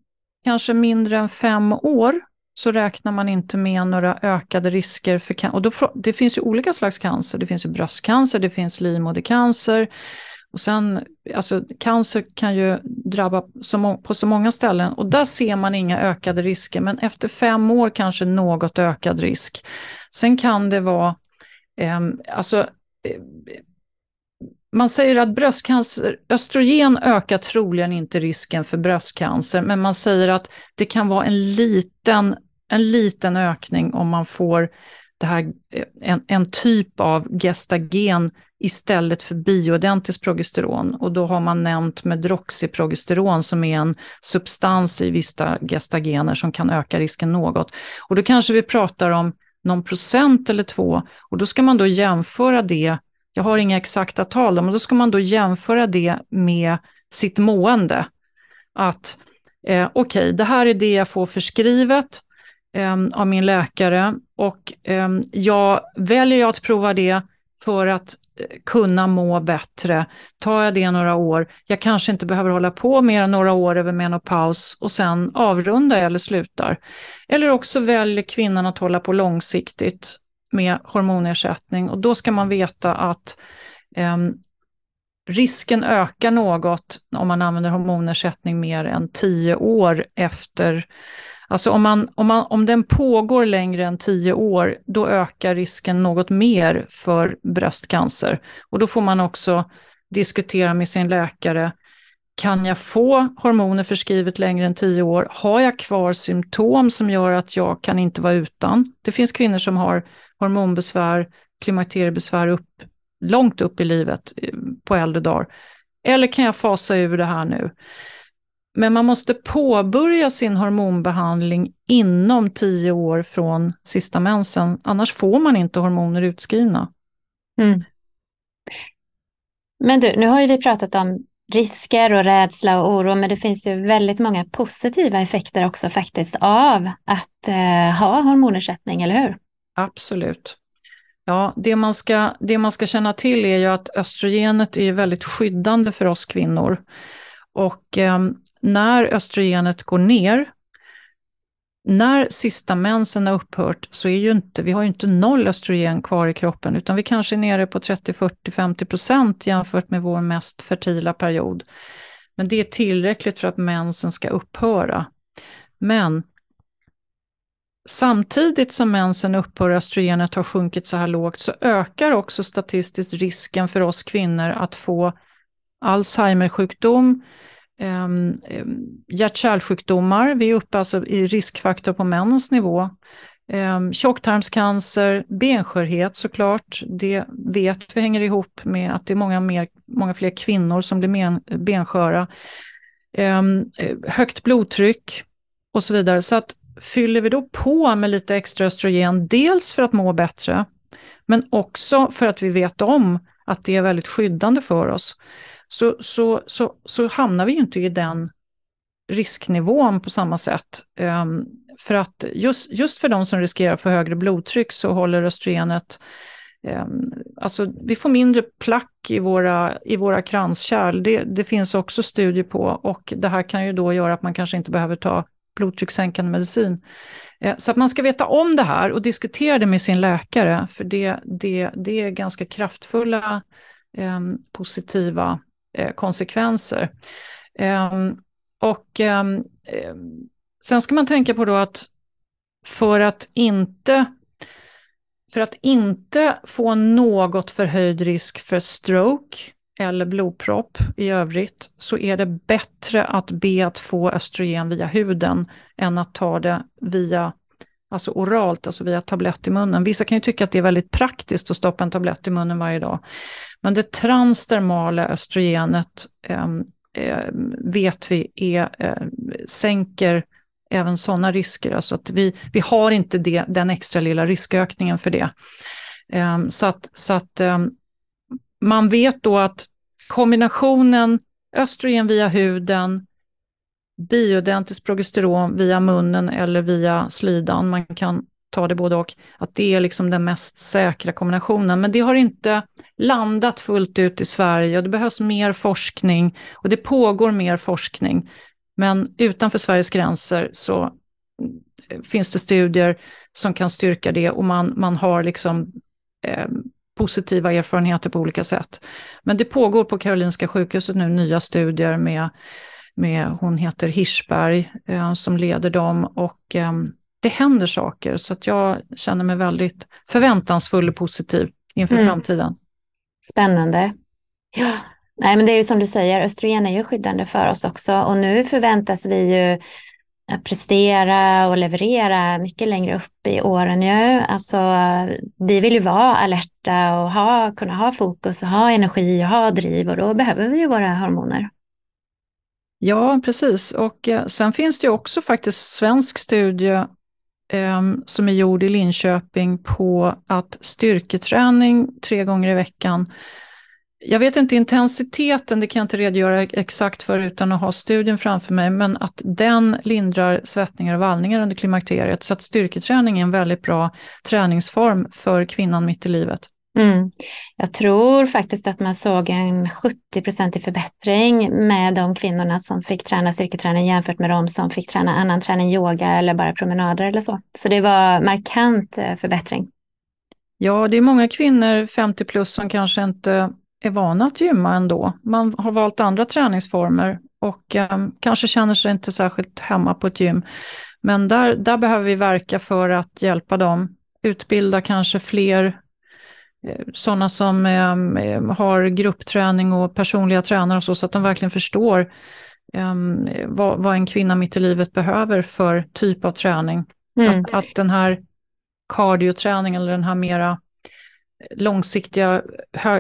kanske mindre än fem år så räknar man inte med några ökade risker för cancer. Och då, det finns ju olika slags cancer. Det finns ju bröstcancer, det finns livmodercancer. Och sen, alltså, cancer kan ju drabba så på så många ställen och där ser man inga ökade risker. Men efter fem år kanske något ökad risk. Sen kan det vara, eh, alltså, eh, man säger att bröstcancer, östrogen ökar troligen inte risken för bröstcancer, men man säger att det kan vara en liten en liten ökning om man får det här, eh, en, en typ av gestagen istället för bioidentiskt progesteron. Och då har man nämnt medroxiprogesteron som är en substans i vissa gestagener som kan öka risken något. Och då kanske vi pratar om någon procent eller två och då ska man då jämföra det, jag har inga exakta tal, men då ska man då jämföra det med sitt mående. Att eh, okej, okay, det här är det jag får förskrivet, eh, av min läkare och eh, jag väljer att prova det för att eh, kunna må bättre. Tar jag det några år, jag kanske inte behöver hålla på mer än några år över menopaus och sen avrundar jag eller slutar. Eller också väljer kvinnan att hålla på långsiktigt med hormonersättning och då ska man veta att eh, risken ökar något om man använder hormonersättning mer än tio år efter Alltså om, man, om, man, om den pågår längre än tio år, då ökar risken något mer för bröstcancer. Och då får man också diskutera med sin läkare, kan jag få hormoner förskrivet längre än tio år? Har jag kvar symptom som gör att jag kan inte vara utan? Det finns kvinnor som har hormonbesvär, klimakteriebesvär upp, långt upp i livet eh, på äldre dagar. Eller kan jag fasa ur det här nu? Men man måste påbörja sin hormonbehandling inom tio år från sista mensen, annars får man inte hormoner utskrivna. Mm. Men du, nu har ju vi pratat om risker och rädsla och oro, men det finns ju väldigt många positiva effekter också faktiskt av att eh, ha hormonersättning, eller hur? Absolut. Ja, det man, ska, det man ska känna till är ju att östrogenet är väldigt skyddande för oss kvinnor. Och eh, när östrogenet går ner, när sista mensen har upphört så är ju inte, vi har ju inte noll östrogen kvar i kroppen, utan vi kanske är nere på 30, 40, 50 procent jämfört med vår mest fertila period. Men det är tillräckligt för att mensen ska upphöra. Men samtidigt som mensen upphör och östrogenet har sjunkit så här lågt så ökar också statistiskt risken för oss kvinnor att få Alzheimersjukdom, um, hjärt-kärlsjukdomar, vi är uppe alltså i riskfaktor på männens nivå. Um, tjocktarmscancer, benskörhet såklart, det vet vi hänger ihop med att det är många, mer, många fler kvinnor som blir men, bensköra. Um, eh, högt blodtryck och så vidare. Så att fyller vi då på med lite extra östrogen, dels för att må bättre, men också för att vi vet om att det är väldigt skyddande för oss, så, så, så, så hamnar vi ju inte i den risknivån på samma sätt. Um, för att just, just för de som riskerar att få högre blodtryck så håller östrogenet um, Alltså vi får mindre plack i våra, i våra kranskärl. Det, det finns också studier på och det här kan ju då göra att man kanske inte behöver ta blodtryckssänkande medicin. Ehm, så att man ska veta om det här och diskutera det med sin läkare, för det, det, det är ganska kraftfulla eh, positiva Eh, konsekvenser. Ehm, och ehm, ehm, sen ska man tänka på då att för att inte för att inte få något förhöjd risk för stroke eller blodpropp i övrigt så är det bättre att be att få östrogen via huden än att ta det via alltså oralt, alltså via tablett i munnen. Vissa kan ju tycka att det är väldigt praktiskt att stoppa en tablett i munnen varje dag. Men det transdermala östrogenet eh, vet vi är, eh, sänker även sådana risker. Alltså att vi, vi har inte det, den extra lilla riskökningen för det. Eh, så att, så att ehm, man vet då att kombinationen östrogen via huden, bioidentiskt progesteron via munnen eller via slidan, man kan ta det både och, att det är liksom den mest säkra kombinationen. Men det har inte landat fullt ut i Sverige och det behövs mer forskning och det pågår mer forskning. Men utanför Sveriges gränser så eh, finns det studier som kan styrka det och man, man har liksom eh, positiva erfarenheter på olika sätt. Men det pågår på Karolinska sjukhuset nu nya studier med, med hon heter Hirschberg eh, som leder dem och eh, det händer saker så att jag känner mig väldigt förväntansfull och positiv inför mm. framtiden. Spännande. Ja, Nej, men det är ju som du säger, östrogen är ju skyddande för oss också och nu förväntas vi ju prestera och leverera mycket längre upp i åren ju. Alltså, vi vill ju vara alerta och ha, kunna ha fokus och ha energi och ha driv och då behöver vi ju våra hormoner. Ja, precis. Och eh, sen finns det ju också faktiskt svensk studie eh, som är gjord i Linköping på att styrketräning tre gånger i veckan jag vet inte intensiteten, det kan jag inte redogöra exakt för utan att ha studien framför mig, men att den lindrar svettningar och vallningar under klimakteriet. Så att styrketräning är en väldigt bra träningsform för kvinnan mitt i livet. Mm. Jag tror faktiskt att man såg en 70-procentig förbättring med de kvinnorna som fick träna styrketräning jämfört med de som fick träna annan träning, yoga eller bara promenader eller så. Så det var markant eh, förbättring. Ja, det är många kvinnor 50 plus som kanske inte är vana att gymma ändå. Man har valt andra träningsformer och eh, kanske känner sig inte särskilt hemma på ett gym. Men där, där behöver vi verka för att hjälpa dem. Utbilda kanske fler sådana som eh, har gruppträning och personliga tränare och så, så att de verkligen förstår ehm, vad, vad, en kvinna mitt i livet behöver för typ av träning. Mm. Att, att den här cardioträningen eller den här mera långsiktiga,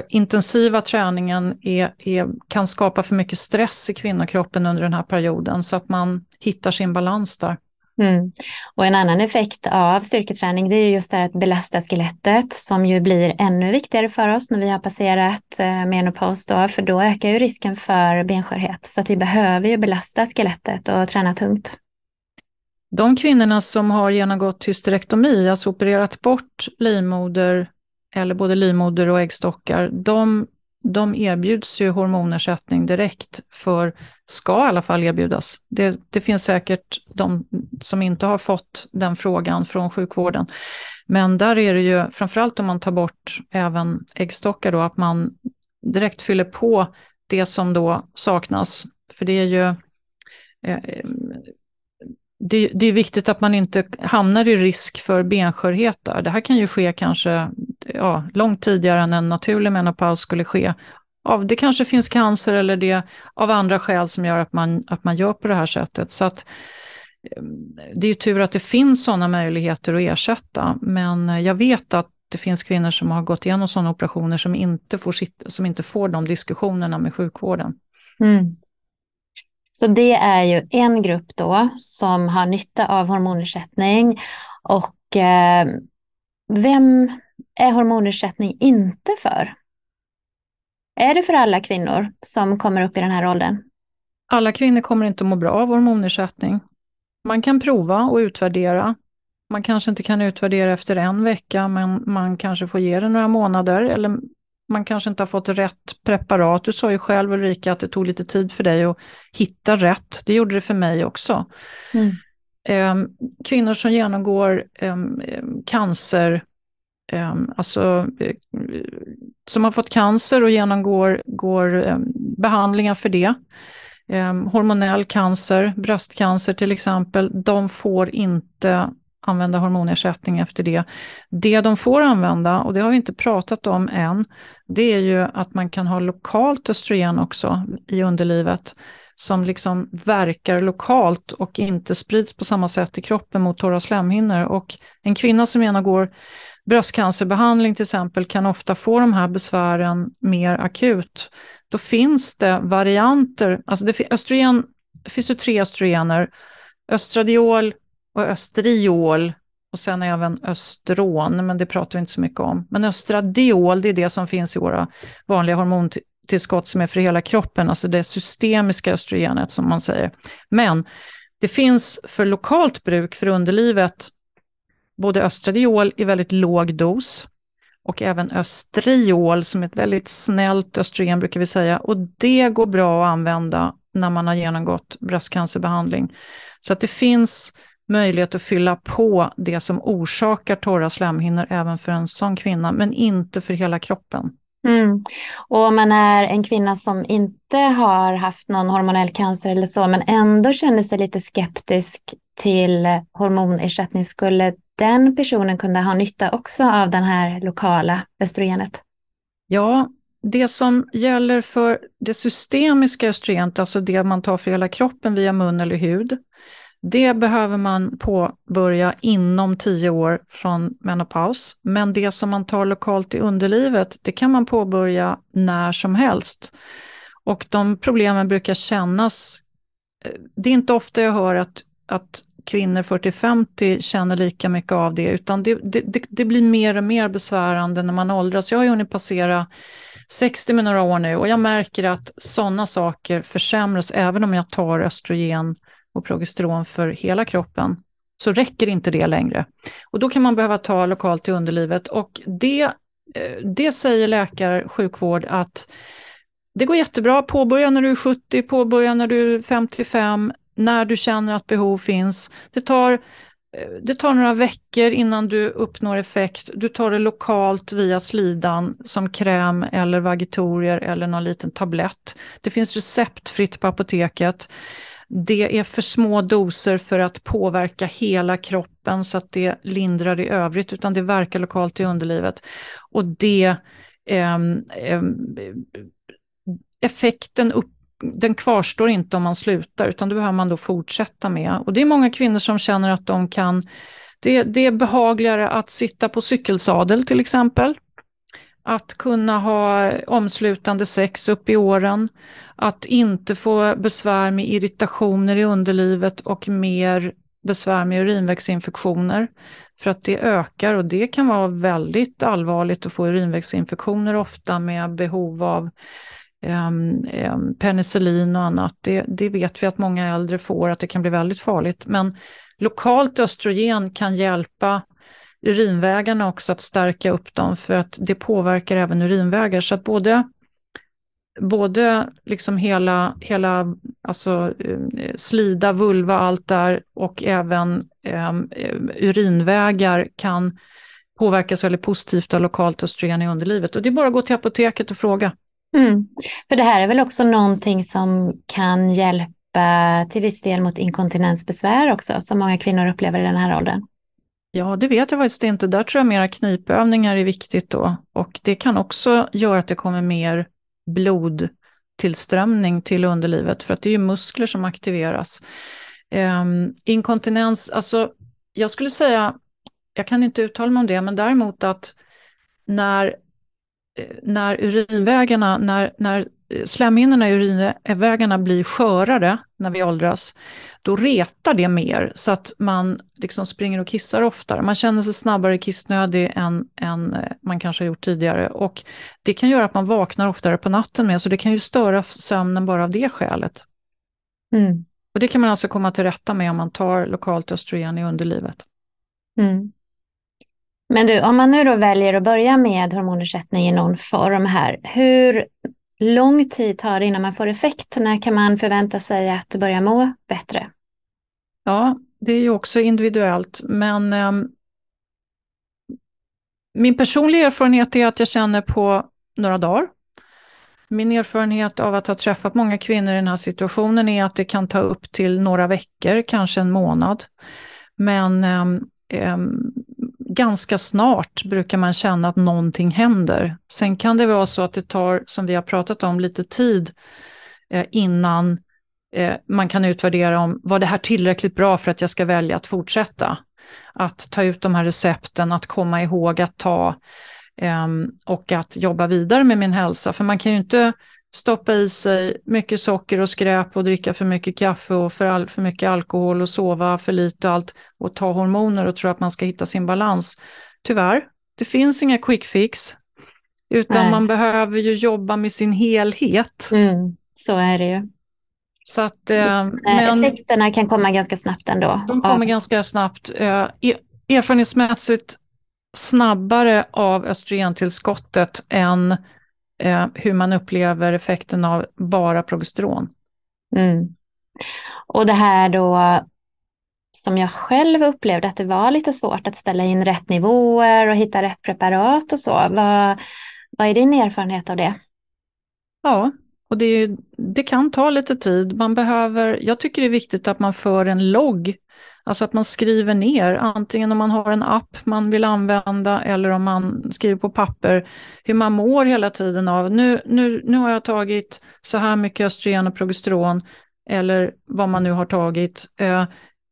intensiva träningen är, är, kan skapa för mycket stress i kvinnokroppen under den här perioden så att man hittar sin balans där. Mm. Och en annan effekt av styrketräning det är just det här att belasta skelettet som ju blir ännu viktigare för oss när vi har passerat eh, menopaus då, för då ökar ju risken för benskörhet. Så att vi behöver ju belasta skelettet och träna tungt. De kvinnorna som har genomgått hysterektomi, alltså opererat bort livmoder eller både livmoder och äggstockar, de, de erbjuds ju hormonersättning direkt för, ska i alla fall erbjudas. Det, det finns säkert de som inte har fått den frågan från sjukvården. Men där är det ju, framförallt om man tar bort även äggstockar då, att man direkt fyller på det som då saknas. För det är ju eh, det, det, är viktigt att man inte hamnar i risk för benskörhet där. Det här kan ju ske kanske ja, långt tidigare än en naturlig menopaus skulle ske. Av, det kanske finns cancer eller det av andra skäl som gör att man, att man gör på det här sättet. Så att, ehm, det är ju tur att det finns sådana möjligheter att ersätta, men eh, jag vet att det finns kvinnor som har gått igenom sådana operationer som inte får, sitt, som inte får de diskussionerna med sjukvården. Mm. Så det är ju en grupp då som har nytta av hormonersättning. Och eh, vem är hormonersättning inte för? Är det för alla kvinnor som kommer upp i den här åldern? Alla kvinnor kommer inte må bra av hormonersättning. Man kan prova och utvärdera. Man kanske inte kan utvärdera efter en vecka, men man kanske får ge det några månader eller man kanske inte har fått rätt preparat. Du sa ju själv Ulrika att det tog lite tid för dig att hitta rätt. Det gjorde det för mig också. Mm. Eh, kvinnor som genomgår eh, cancer, Ehm, alltså eh, som har fått cancer och genomgår går, ehm, behandlingar för det. Ehm, hormonell cancer, bröstcancer till exempel, de får inte använda hormonersättning efter det. Det de får använda, och det har vi inte pratat om än, det är ju att man kan ha lokalt östrogen också i underlivet som liksom verkar lokalt och inte sprids på samma sätt i kroppen mot torra slemhinnor. Och en kvinna som genomgår bröstcancerbehandling till exempel kan ofta få de här besvären mer akut. Då finns det varianter, alltså det, östrogen, det finns ju tre östrogener, östradiol och östriol och sen även östron, men det pratar vi inte så mycket om. Men östradiol, det är det som finns i våra vanliga hormontillskott som är för hela kroppen, alltså det systemiska östrogenet som man säger. Men det finns för lokalt bruk för underlivet både östradiol i väldigt låg dos och även östriol som är ett väldigt snällt östrogen brukar vi säga. Och det går bra att använda när man har genomgått bröstcancerbehandling. Så att det finns möjlighet att fylla på det som orsakar torra slemhinnor även för en sån kvinna, men inte för hela kroppen. Mm. Och om man är en kvinna som inte har haft någon hormonell cancer eller så, men ändå känner sig lite skeptisk till hormonersättning, skulle den personen kunde ha nytta också av den här lokala östrogenet? Ja, det som gäller för det systemiska östrogenet, alltså det man tar för hela kroppen via mun eller hud, det behöver man påbörja inom tio år från menopaus. Men det som man tar lokalt i underlivet, det kan man påbörja när som helst. Och de problemen brukar kännas... Eh, det är inte ofta jag hör att, att kvinnor 40-50 känner lika mycket av det, utan det, det, det, blir mer och mer besvärande när man åldras. Jag har ju hunnit passera 60 med några år nu och jag märker att sådana saker försämras även om jag tar östrogen och progesteron för hela kroppen så räcker inte det längre. Och då kan man behöva ta lokalt i underlivet och det, eh, det säger läkare, sjukvård att det går jättebra, påbörja när du är 70, påbörja när du är 55, när du känner att behov finns. Det tar, eh, det tar några veckor innan du uppnår effekt. Du tar det lokalt via slidan som kräm eller vagitorier eller någon liten tablett. Det finns receptfritt på apoteket. Det är för små doser för att påverka hela kroppen så att det lindrar i övrigt, utan det verkar lokalt i underlivet. Och det eh, eh, effekten upp, den kvarstår inte om man slutar, utan det behöver man då fortsätta med. Och det är många kvinnor som känner att de kan det, det är behagligare att sitta på cykelsadel till exempel att kunna ha omslutande sex upp i åren, att inte få besvär med irritationer i underlivet och mer besvär med urinvägsinfektioner. För att det ökar och det kan vara väldigt allvarligt att få urinvägsinfektioner ofta med behov av Ehm, ehm, penicillin och annat. Det, det vet vi att många äldre får, att det kan bli väldigt farligt. Men lokalt östrogen kan hjälpa urinvägarna också, att stärka upp dem, för att det påverkar även urinvägar. Så att både, både liksom hela, hela alltså, eh, slida, vulva, allt där och även um, urinvägar kan påverkas väldigt positivt av lokalt östrogen i underlivet. Och det är bara att gå till apoteket och fråga. Mm. För det här är väl också någonting som kan hjälpa till viss del mot inkontinensbesvär också, som många kvinnor upplever i den här åldern? Ja, det vet jag faktiskt inte. Där tror jag mera knipövningar är viktigt då. Och det kan också göra att det kommer mer blodtillströmning till underlivet, för att det är ju muskler som aktiveras. Um, inkontinens, alltså jag skulle säga, jag kan inte uttala mig om det, men däremot att när, när urinvägarna, när, när slemhinnorna i urinvägarna blir skörare när vi åldras, då retar det mer så att man liksom springer och kissar oftare. Man känner sig snabbare kissnödig än, än eh, man kanske har gjort tidigare. Och det kan göra att man vaknar oftare på natten med, så det kan ju störa sömnen bara av det skälet. Mm. Och det kan man alltså komma till rätta med om man tar lokalt östrogen i underlivet. Mm. Men du, om man nu då väljer att börja med hormonersättning i någon form här, hur lång tid tar det innan man får effekt? När kan man förvänta sig att du börjar må bättre? Ja, det är ju också individuellt, men eh, min personliga erfarenhet är att jag känner på några dagar. Min erfarenhet av att ha träffat många kvinnor i den här situationen är att det kan ta upp till några veckor, kanske en månad. Men eh, eh, ganska snart brukar man känna att någonting händer. Sen kan det vara så att det tar, som vi har pratat om, lite tid eh, innan eh, man kan utvärdera om var det här tillräckligt bra för att jag ska välja att fortsätta. Att ta ut de här recepten, att komma ihåg att ta eh, och att jobba vidare med min hälsa. För man kan ju inte stoppa i sig mycket socker och skräp och dricka för mycket kaffe och för, all, för mycket alkohol och sova för lite och allt och ta hormoner och tro att man ska hitta sin balans. Tyvärr, det finns inga quick fix, utan Nej. man behöver ju jobba med sin helhet. Mm, så är det ju. Så att, eh, men, Effekterna kan komma ganska snabbt ändå. De kommer ja. ganska snabbt. Eh, erfarenhetsmässigt snabbare av östrogentillskottet än eh, hur man upplever effekten av bara progesteron. Mm. Och det här då som jag själv upplevde att det var lite svårt att ställa in rätt nivåer och hitta rätt preparat och så. Vad, vad är din erfarenhet av det? Ja, och det, det, kan ta lite tid. Man behöver, jag tycker det är viktigt att man för en logg, alltså att man skriver ner, antingen om man har en app man vill använda eller om man skriver på papper, hur man mår hela tiden av, nu, nu, nu har jag tagit så här mycket östrogen och progesteron, eller vad man nu har tagit,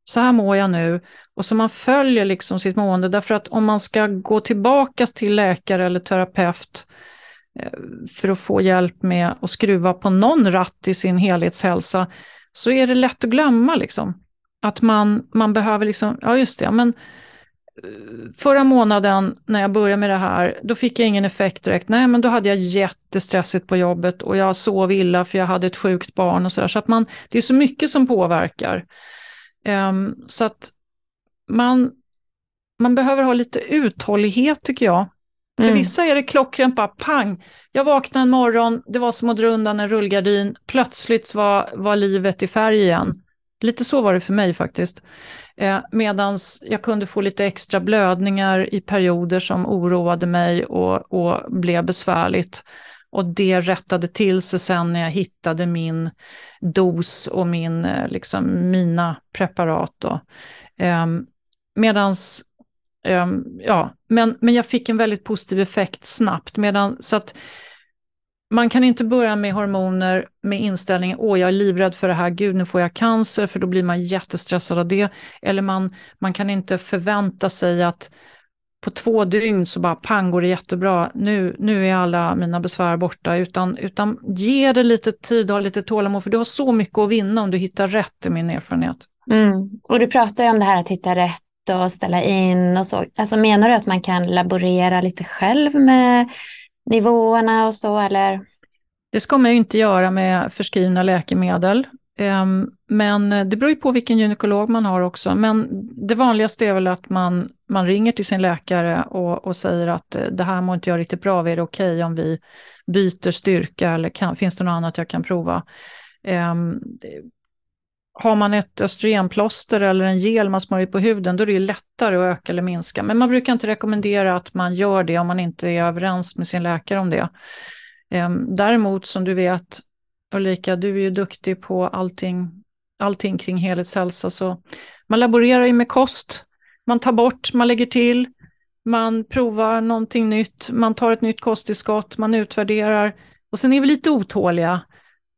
så här mår jag nu. Och så man följer liksom sitt mående, därför att om man ska gå tillbaka till läkare eller terapeut, för att få hjälp med att skruva på någon ratt i sin helhetshälsa, så är det lätt att glömma liksom. Att man, man behöver liksom, ja just det, men eh, förra månaden när jag började med det här, då fick jag ingen effekt direkt. Nej, men då hade jag jättestressigt på jobbet och jag sov illa för jag hade ett sjukt barn och sådär. Så att man, det är så mycket som påverkar. Um, så att man, man behöver ha lite uthållighet tycker jag. För mm. vissa är det klockrent bara pang. Jag vaknade en morgon, det var som att dra undan en rullgardin. Plötsligt var, var livet i färg igen. Lite så var det för mig faktiskt. Eh, Medan jag kunde få lite extra blödningar i perioder som oroade mig och, och blev besvärligt. Och det rättade till sig sen när jag hittade min dos och min, eh, liksom, mina preparat. Då. Eh, medans eh, ja, men, men jag fick en väldigt positiv effekt snabbt. Medan, så att man kan inte börja med hormoner med inställningen åh jag är livrädd för det här, gud nu får jag cancer, för då blir man jättestressad av det. Eller man, man kan inte förvänta sig att på två dygn så bara pang går det jättebra, nu, nu är alla mina besvär borta, utan, utan ge det lite tid, ha lite tålamod, för du har så mycket att vinna om du hittar rätt i min erfarenhet. Mm. Och du pratar ju om det här att hitta rätt och ställa in och så. Alltså menar du att man kan laborera lite själv med nivåerna och så eller? Det ska man ju inte göra med förskrivna läkemedel. Ehm, men det beror ju på vilken gynekolog man har också. Men det vanligaste är väl att man, man ringer till sin läkare och, och säger att eh, det här mår inte jag riktigt bra av, är det okej okay om vi byter styrka eller kan, finns det något annat jag kan prova? Ehm, har man ett östrogenplåster eller en gel man smörjer på huden, då är det lättare att öka eller minska. Men man brukar inte rekommendera att man gör det om man inte är överens med sin läkare om det. Ehm, däremot, som du vet, Ulrika, du är ju duktig på allting, allting kring helhetshälsa, så man laborerar ju med kost, man tar bort, man lägger till, man provar någonting nytt, man tar ett nytt kosttillskott, man utvärderar och sen är vi lite otåliga.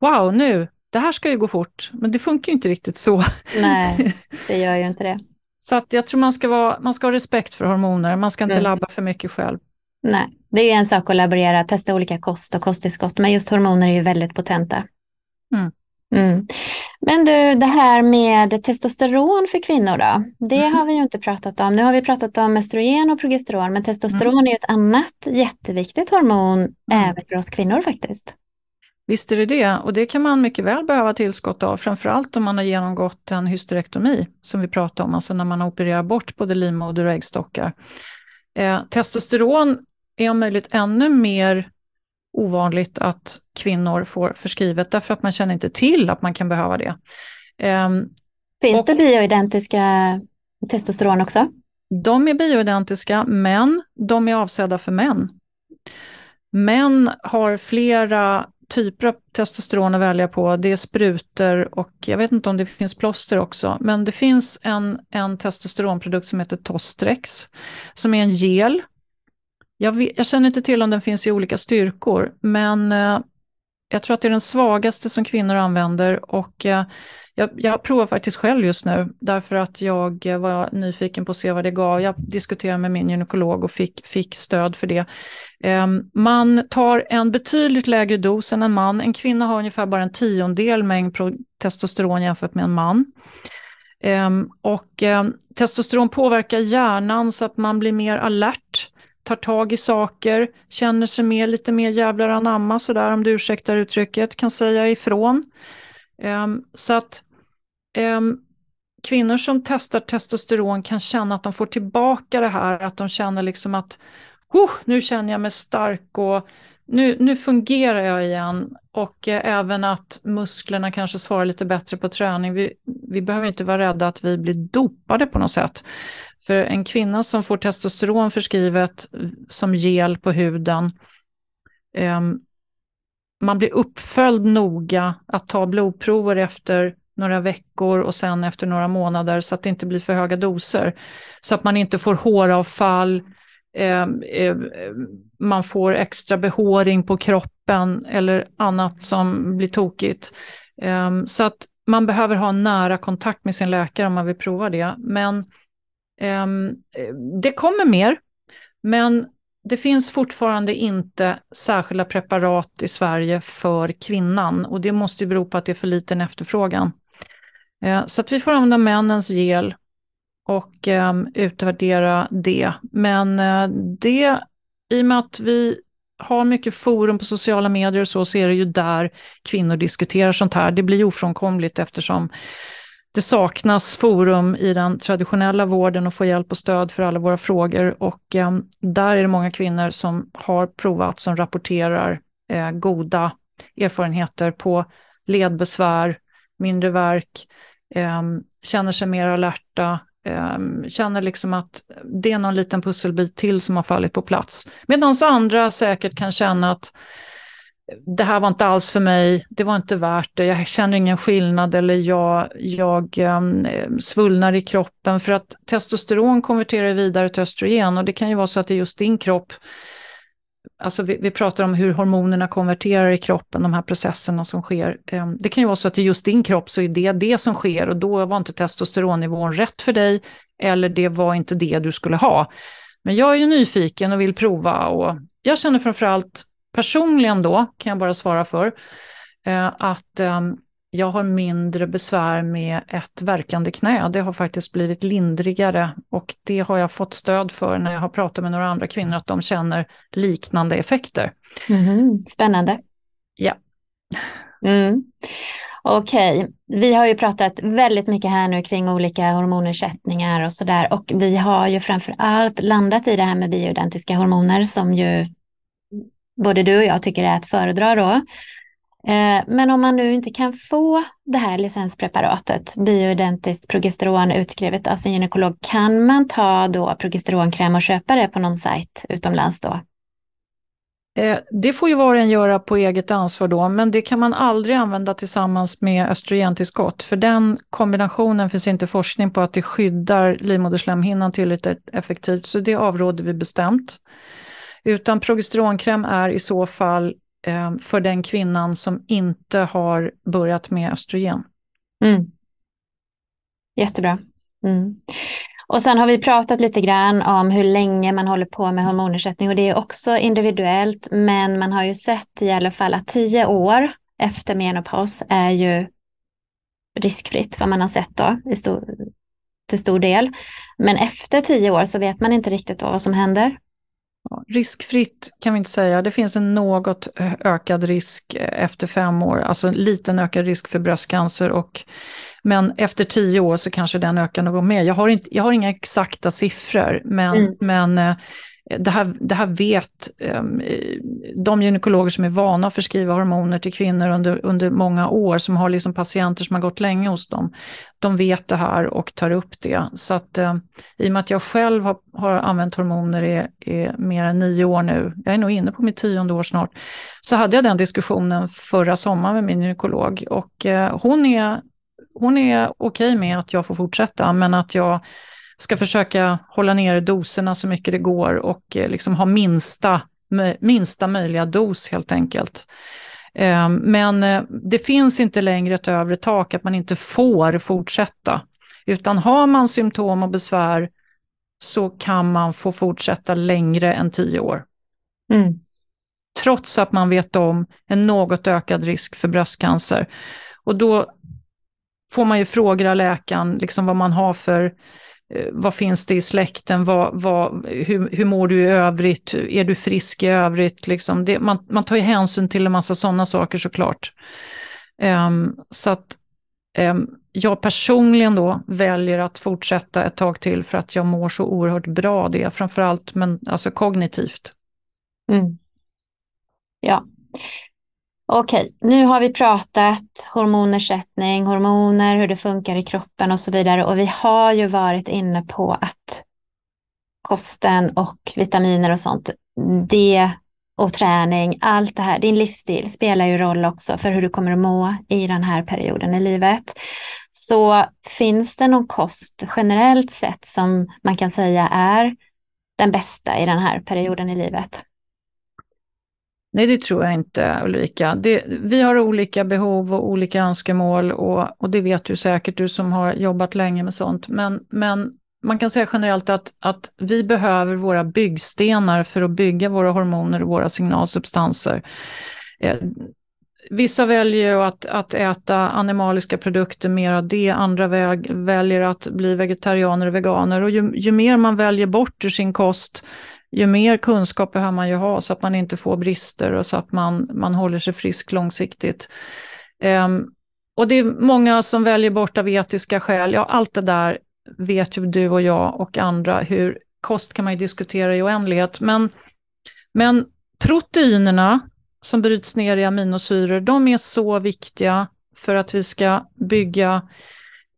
Wow, nu, det här ska ju gå fort, men det funkar ju inte riktigt så. Nej, det gör ju inte det. Så att jag tror man ska, vara, man ska ha respekt för hormoner, man ska inte mm. labba för mycket själv. Nej, det är ju en sak att laborera, testa olika kost och kosttillskott, men just hormoner är ju väldigt potenta. Mm. Mm. Men du, det här med testosteron för kvinnor då? Det mm. har vi ju inte pratat om. Nu har vi pratat om östrogen och progesteron, men testosteron mm. är ju ett annat jätteviktigt hormon mm. även för oss kvinnor faktiskt. Visst är det det, och det kan man mycket väl behöva tillskott av, framförallt om man har genomgått en hysterektomi, som vi pratade om, alltså när man opererar bort både livmoder och äggstockar. Eh, testosteron är om möjligt ännu mer ovanligt att kvinnor får förskrivet, därför att man känner inte till att man kan behöva det. Eh, Finns och, det bioidentiska testosteron också? De är bioidentiska, men de är avsedda för män. Män har flera typer av testosteron att välja på. Det är sprutor och jag vet inte om det finns plåster också. Men det finns en, en testosteronprodukt som heter Tostrex, som är en gel. Jag, vet, jag känner inte till om den finns i olika styrkor, men eh, jag tror att det är den svagaste som kvinnor använder och eh, jag, jag provar faktiskt själv just nu därför att jag var nyfiken på att se vad det gav. Jag diskuterade med min gynekolog och fick, fick stöd för det. Eh, man tar en betydligt lägre dos än en man. En kvinna har ungefär bara en tiondel mängd testosteron jämfört med en man. Ehm, och ehm, testosteron påverkar hjärnan så att man blir mer alert tar tag i saker, känner sig mer, lite mer jävlar anamma sådär om du ursäktar uttrycket, kan säga ifrån. Um, så att um, kvinnor som testar testosteron kan känna att de får tillbaka det här, att de känner liksom att oh, nu känner jag mig stark och nu, nu fungerar jag igen. Och eh, även att musklerna kanske svarar lite bättre på träning. Vi, vi behöver inte vara rädda att vi blir dopade på något sätt. För en kvinna som får testosteron förskrivet eh, som gel på huden, eh, man blir uppföljd noga att ta blodprover efter några veckor och sen efter några månader så att det inte blir för höga doser. Så att man inte får håravfall, eh, eh, man får extra behåring på kroppen eller annat som blir tokigt. Eh, så att man behöver ha nära kontakt med sin läkare om man vill prova det. Men Ehm, det kommer mer. Men det finns fortfarande inte särskilda preparat i Sverige för kvinnan och det måste ju bero på att det är för liten efterfrågan. Ehm, så att vi får använda männens gel och um, utvärdera det. Men uh, det, i och med att vi har mycket forum på sociala medier och så, så är det ju där kvinnor diskuterar sånt här. Det blir ofrånkomligt eftersom det saknas forum i den traditionella vården och få hjälp och stöd för alla våra frågor. Och eh, där är det många kvinnor som har provat, som rapporterar eh, goda erfarenheter på ledbesvär, mindre värk, eh, känner sig mer alerta, ehm, känner liksom att det är någon liten pusselbit till som har fallit på plats. Medan andra säkert kan känna att det här var inte alls för mig, det var inte värt det, jag känner ingen skillnad eller jag, jag um, svullnar i kroppen för att testosteron konverterar vidare till östrogen och det kan ju vara så att det är just din kropp Alltså vi, vi, pratar om hur hormonerna konverterar i kroppen, de här processerna som sker. Um, det kan ju vara så att i just din kropp så är det det som sker och då var inte testosteronnivån rätt för dig eller det var inte det du skulle ha. Men jag är ju nyfiken och vill prova och jag känner framförallt personligen då, kan jag bara svara för, eh, att ehm, jag har mindre besvär med ett verkande knä. Det har faktiskt blivit lindrigare och det har jag fått stöd för när jag har pratat med några andra kvinnor, att de känner liknande effekter. Mm, spännande. Ja. Mm. Okej, okay. vi har ju pratat väldigt mycket här nu kring olika hormonersättningar och sådär och vi har ju framför allt landat i det här med bioidentiska hormoner som ju både du och jag tycker är att föredra då. Eh, men om man nu inte kan få det här licenspreparatet, bioidentiskt progesteron utskrivet av sin gynekolog, kan man ta då progesteronkräm och köpa det på någon sajt utomlands då? Eh, det får ju var och en göra på eget ansvar då, men det kan man aldrig använda tillsammans med östrogentillskott, för den kombinationen finns inte forskning på att det skyddar livmoderslemhinnan tillräckligt effektivt, så det avråder vi bestämt. Utan progesteronkräm är i så fall eh, för den kvinnan som inte har börjat med östrogen. Mm. Jättebra. Mm. Och sen har vi pratat lite grann om hur länge man håller på med hormonersättning och det är också individuellt men man har ju sett i alla fall att tio år efter menopaus är ju riskfritt vad man har sett då i stor, till stor del. Men efter tio år så vet man inte riktigt då vad som händer. Riskfritt kan vi inte säga. Det finns en något ökad risk efter fem år, alltså en liten ökad risk för bröstcancer. Och, men efter tio år så kanske den ökar något mer. Jag har, inte, jag har inga exakta siffror, men, mm. men eh, Eh, det här, det här vet ehm, de gynekologer som är vana att förskriva hormoner till kvinnor under, under många år, som har liksom patienter som har gått länge hos dem. De vet det här och tar upp det. Så att ehm, i och med att jag själv har, har använt hormoner i, i mer än nio år nu, jag är nog inne på mitt tionde år snart, så hade jag den diskussionen förra sommaren med min gynekolog och eh, hon är, hon är okej okay med att jag får fortsätta, men att jag ska försöka hålla nere doserna så mycket det går och eh, liksom ha minsta, minsta möjliga dos helt enkelt. Eh, men eh, det finns inte längre ett övre tak att man inte får fortsätta. Utan har man symptom och besvär så kan man få fortsätta längre än tio år. Mm. Trots att man vet om en något ökad risk för bröstcancer. Och då får man ju fråga läkaren liksom vad man har för Eh, vad finns det i släkten, vad, vad, hur, hur mår du i övrigt, är du frisk i övrigt? Liksom det, man, man tar ju hänsyn till en massa sådana saker såklart. Um, så att um, jag personligen då väljer att fortsätta ett tag till för att jag mår så oerhört bra det, framförallt men, alltså kognitivt. Mm. Ja, Okej, nu har vi pratat hormonersättning, hormoner, hur det funkar i kroppen och så vidare. Och vi har ju varit inne på att kosten och vitaminer och sånt, det och träning, allt det här, din livsstil spelar ju roll också för hur du kommer att må i den här perioden i livet. Så finns det någon kost generellt sett som man kan säga är den bästa i den här perioden i livet? Nej, det tror jag inte Ulrika. Det, vi har olika behov och olika önskemål och, och det vet du säkert, du som har jobbat länge med sånt. Men, men man kan säga generellt att, att vi behöver våra byggstenar för att bygga våra hormoner och våra signalsubstanser. Eh, vissa väljer att, att äta animaliska produkter, mer av det. Andra väg, väljer att bli vegetarianer och veganer. Och ju, ju mer man väljer bort ur sin kost, ju mer kunskap behöver man ju ha så att man inte får brister och så att man, man håller sig frisk långsiktigt. Um, och det är många som väljer bort av etiska skäl. Ja, allt det där vet ju du och jag och andra. Hur kost kan man ju diskutera i oändlighet. Men, men proteinerna som bryts ner i aminosyror, de är så viktiga för att vi ska bygga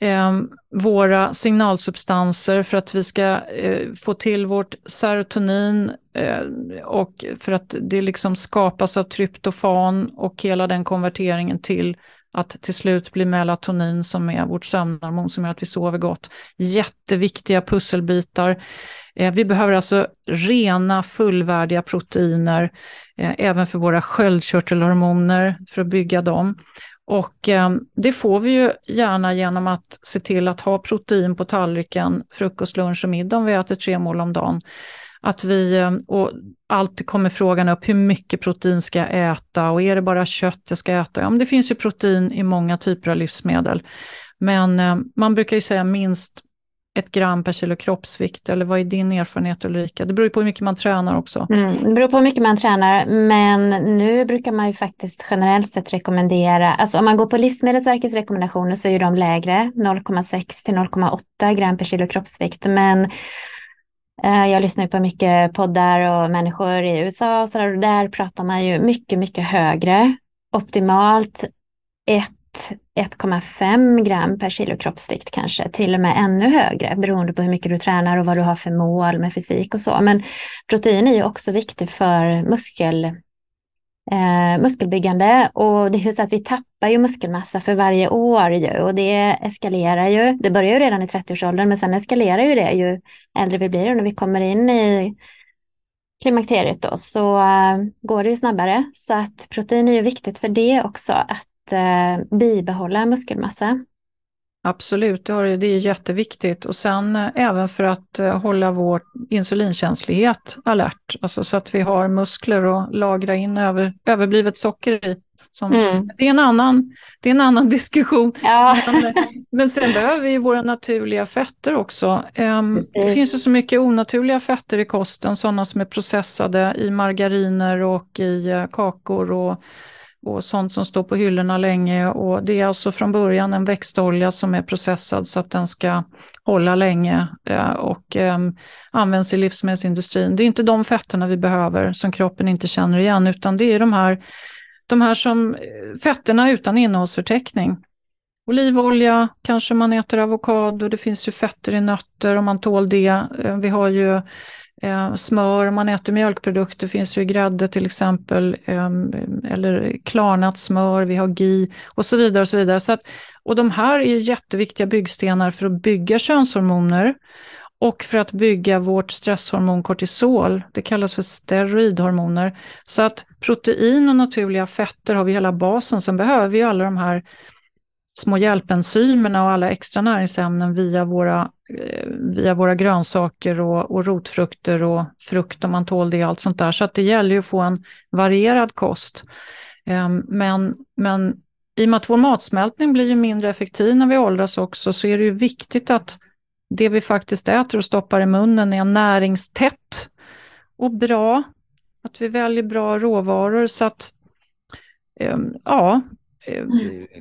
eh, våra signalsubstanser för att vi ska eh, få till vårt serotonin eh, och för att det liksom skapas av tryptofan och hela den konverteringen till att till slut bli melatonin som är vårt sömnhormon som gör att vi sover gott. Jätteviktiga pusselbitar. Eh, vi behöver alltså rena fullvärdiga proteiner eh, även för våra sköldkörtelhormoner för att bygga dem. Och eh, det får vi ju gärna genom att se till att ha protein på tallriken, frukost, lunch och middag om vi äter tre mål om dagen. Att vi, ehm, och alltid kommer frågan upp, hur mycket protein ska jag äta och är det bara kött jag ska äta? Ja, men det finns ju protein i många typer av livsmedel. Men eh, man brukar ju säga minst ett gram per kilo kroppsvikt, eller vad är din erfarenhet Ulrika? Det beror ju på hur mycket man tränar också. Mm, det beror på hur mycket man tränar, men nu brukar man ju faktiskt generellt sett rekommendera, alltså om man går på Livsmedelsverkets rekommendationer så är ju de lägre, 0,6 till 0,8 gram per kilo kroppsvikt, men eh, jag lyssnar ju på mycket poddar och människor i USA och så där, och där pratar man ju mycket, mycket högre. Optimalt 1 1,5 gram per kilo kroppsvikt kanske, till och med ännu högre beroende på hur mycket du tränar och vad du har för mål med fysik och så. Men protein är ju också viktigt för muskel, eh, muskelbyggande och det är ju så att vi tappar ju muskelmassa för varje år ju och det eskalerar ju. Det börjar ju redan i 30-årsåldern men sen eskalerar ju det ju äldre vi blir och när vi kommer in i klimakteriet då så eh, går det ju snabbare. Så att protein är ju viktigt för det också, att eh, bibehålla muskelmassa. Absolut, det är jätteviktigt. Och sen eh, även för att eh, hålla vår insulinkänslighet alert, alltså så att vi har muskler att lagra in över, överblivet socker i. Som, mm. det, är en annan, det är en annan diskussion. Ja. Men, men sen behöver vi våra naturliga fetter också. Um, det finns ju så mycket onaturliga fetter i kosten, sådana som är processade i margariner och i uh, kakor och och sånt som står på hyllorna länge. Och det är alltså från början en växtolja som är processad så att den ska hålla länge eh, och ehm, används i livsmedelsindustrin. Det är inte de fetterna vi behöver som kroppen inte känner igen, utan det är de här, de här som, eh, fetterna utan innehållsförteckning. Olivolja, kanske man äter avokado, det finns ju fetter i nötter om man tål det. Eh, vi har ju eh, smör, om man äter mjölkprodukter finns ju i grädde till exempel, eh, eller klarnat smör, vi har GI och så vidare. Och så vidare. Så att, och de här är jätteviktiga byggstenar för att bygga könshormoner och för att bygga vårt stresshormon kortisol. Det kallas för steroidhormoner. Så att protein och naturliga fetter har vi hela basen, sen behöver vi alla de här små hjälpenzymerna och alla extra näringsämnen via våra, eh, via våra grönsaker och, och rotfrukter och frukt om man tål det och allt sånt där. Så att det gäller ju att få en varierad kost. Ehm, men, men i och med att vår matsmältning blir ju mindre effektiv när vi åldras också så är det ju viktigt att det vi faktiskt äter och stoppar i munnen är näringstätt och bra. Att vi väljer bra råvaror så att ehm, ja,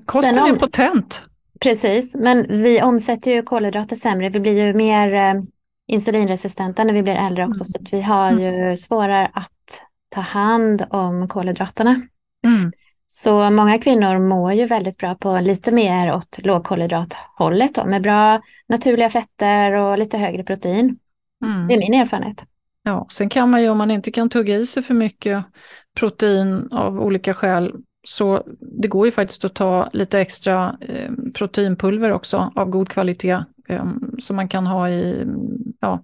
Kosten om, är potent. Precis, men vi omsätter ju kolhydrater sämre. Vi blir ju mer eh, insulinresistenta när vi blir äldre också, mm. så vi har ju mm. svårare att ta hand om kolhydraterna. Mm. Så många kvinnor mår ju väldigt bra på lite mer åt lågkolhydrathållet då, med bra naturliga fetter och lite högre protein. Mm. Det är min erfarenhet. Ja, sen kan man ju om man inte kan tugga i sig för mycket protein av olika skäl så det går ju faktiskt att ta lite extra eh, proteinpulver också av god kvalitet eh, som man kan ha i, ja,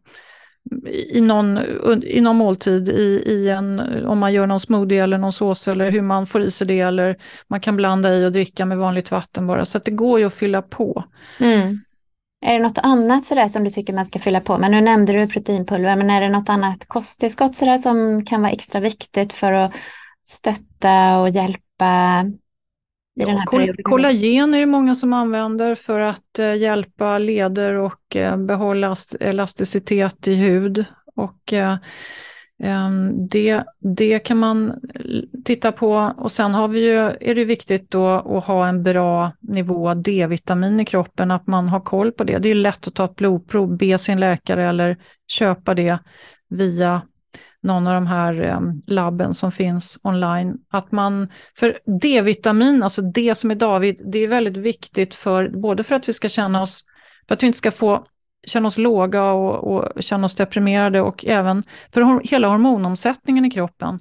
i, någon, i någon måltid, i, i en, om man gör någon smoothie eller någon sås eller hur man får i sig det eller man kan blanda i och dricka med vanligt vatten bara. Så det går ju att fylla på. Mm. Är det något annat sådär som du tycker man ska fylla på med? Nu nämnde du proteinpulver, men är det något annat kosttillskott sådär som kan vara extra viktigt för att stötta och hjälpa i den här kol perioden? Kollagen är det många som använder för att eh, hjälpa leder och eh, behålla elasticitet i hud. Och, eh, det, det kan man titta på och sen har vi ju, är det viktigt då att ha en bra nivå D-vitamin i kroppen, att man har koll på det. Det är lätt att ta ett blodprov, be sin läkare eller köpa det via någon av de här eh, labben som finns online. Att man, för D-vitamin, alltså det som är David, det är väldigt viktigt för både för att vi ska känna oss, för att vi inte ska få känna oss låga och, och känna oss deprimerade och även för hela hormonomsättningen i kroppen.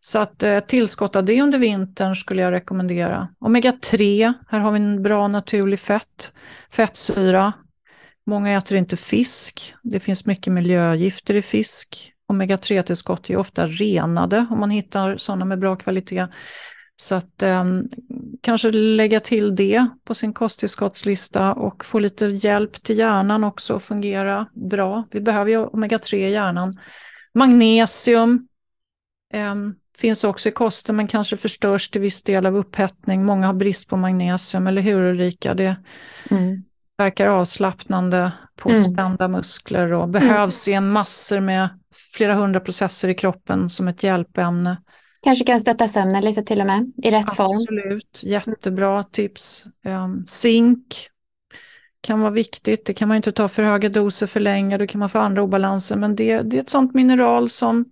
Så att eh, tillskott av det under vintern skulle jag rekommendera. Omega-3, här har vi en bra naturlig fett, fettsyra. Många äter inte fisk, det finns mycket miljögifter i fisk. Omega-3-tillskott är ofta renade om man hittar sådana med bra kvalitet. Så att eh, kanske lägga till det på sin kosttillskottslista och få lite hjälp till hjärnan också att fungera bra. Vi behöver ju omega-3 i hjärnan. Magnesium eh, finns också i kosten men kanske förstörs till viss del av upphettning. Många har brist på magnesium, eller hur Ulrika? Det mm. verkar avslappnande på mm. spända muskler och behövs mm. i en massor med flera hundra processer i kroppen som ett hjälpämne. Kanske kan stötta sömnen lite till och med, i rätt Absolut. form. Absolut, jättebra tips. Um, zink kan vara viktigt, det kan man inte ta för höga doser för länge, då kan man få andra obalanser, men det, det är ett sånt mineral som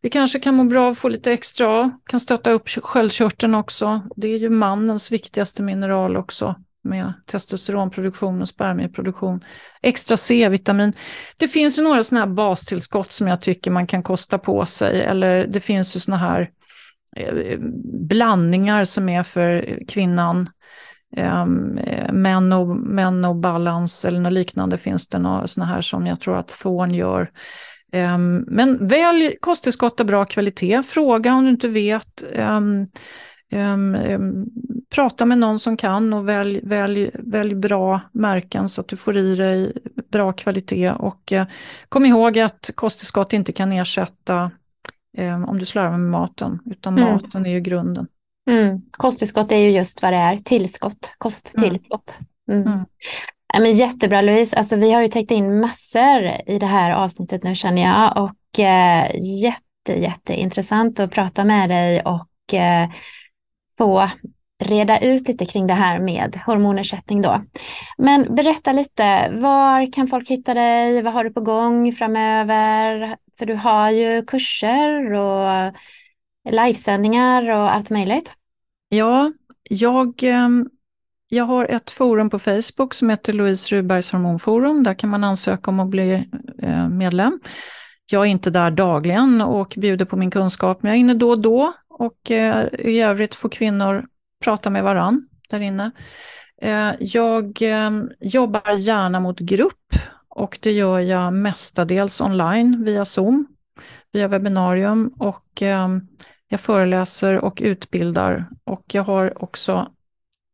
vi kanske kan må bra av, få lite extra kan stötta upp sköldkörteln också. Det är ju mannens viktigaste mineral också med testosteronproduktion och spermieproduktion. Extra C-vitamin. Det finns ju några sådana här bastillskott som jag tycker man kan kosta på sig. Eller det finns ju sådana här eh, blandningar som är för kvinnan. Ehm, eh, um, män och balans eller något liknande finns det några sådana här som jag tror att Thorn gör. Um, men välj kosttillskott av bra kvalitet. Fråga om du inte vet. Um, um, prata med någon som kan och välj, välj, välj bra märken så att du får i dig bra kvalitet. Och uh, kom ihåg att kosttillskott inte kan ersätta um, om du slarvar med maten, utan mm. maten är ju grunden. Mm. Kosttillskott är ju just vad det är, tillskott, kosttillskott. Mm. Mm. Ja, men jättebra Louise, alltså, vi har ju täckt in massor i det här avsnittet nu känner jag och eh, jätte, jätteintressant att prata med dig och eh, få reda ut lite kring det här med hormonersättning då. Men berätta lite, var kan folk hitta dig? Vad har du på gång framöver? För du har ju kurser och livesändningar och allt möjligt. Ja, jag, ehm, jag har ett forum på Facebook som heter Louise Rudbergs hormonforum. Där kan man ansöka om att bli eh, medlem. Jag är inte där dagligen och bjuder på min kunskap, men jag är inne då och då. Och eh, i övrigt får kvinnor prata med varann där inne. Eh, jag ehm, jobbar gärna mot grupp och det gör jag mestadels online via Zoom, via webbinarium och ehm, jag föreläser och utbildar och jag har också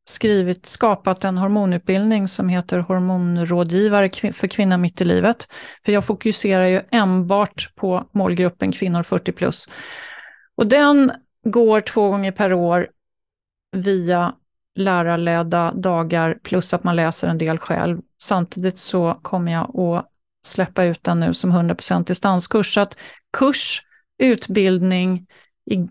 skrivit, skapat en hormonutbildning som heter hormonrådgivare för kvinna mitt i livet. För jag fokuserar ju enbart på målgruppen kvinnor 40 plus. Och den går två gånger per år via lärarledda dagar plus att man läser en del själv. Samtidigt så kommer jag att släppa ut den nu som 100% distanskurs. Så att kurs, utbildning,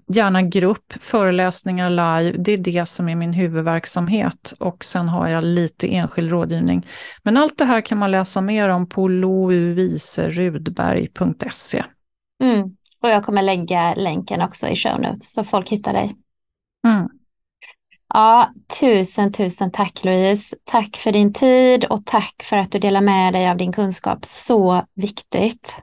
gärna grupp, föreläsningar live, det är det som är min huvudverksamhet och sen har jag lite enskild rådgivning. Men allt det här kan man läsa mer om på louviserudberg.se. Mm. Och jag kommer lägga länken också i show notes så folk hittar dig. Mm. Ja, tusen, tusen tack Louise. Tack för din tid och tack för att du delar med dig av din kunskap. Så viktigt.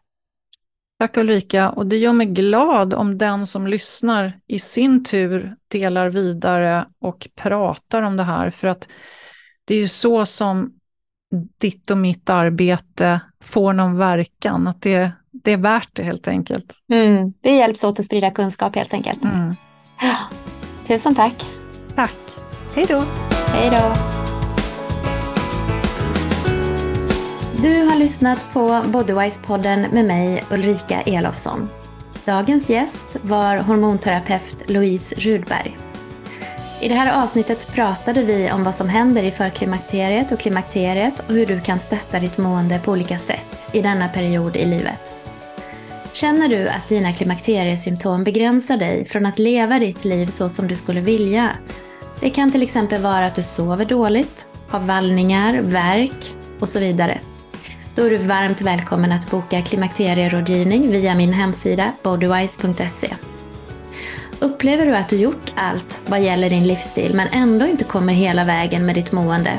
Tack Ulrika, och det gör mig glad om den som lyssnar i sin tur delar vidare och pratar om det här, för att det är ju så som ditt och mitt arbete får någon verkan, att det, det är värt det helt enkelt. Mm, vi hjälps åt att sprida kunskap helt enkelt. Mm. Tusen tack. Tack. Hej då. Hej då. Du har lyssnat på Bodywise-podden med mig Ulrika Elofsson. Dagens gäst var hormonterapeut Louise Rudberg. I det här avsnittet pratade vi om vad som händer i förklimakteriet och klimakteriet och hur du kan stötta ditt mående på olika sätt i denna period i livet. Känner du att dina klimakteriesymptom begränsar dig från att leva ditt liv så som du skulle vilja? Det kan till exempel vara att du sover dåligt, har vallningar, värk och så vidare. Då är du varmt välkommen att boka klimakterierådgivning via min hemsida bodywise.se. Upplever du att du gjort allt vad gäller din livsstil men ändå inte kommer hela vägen med ditt mående?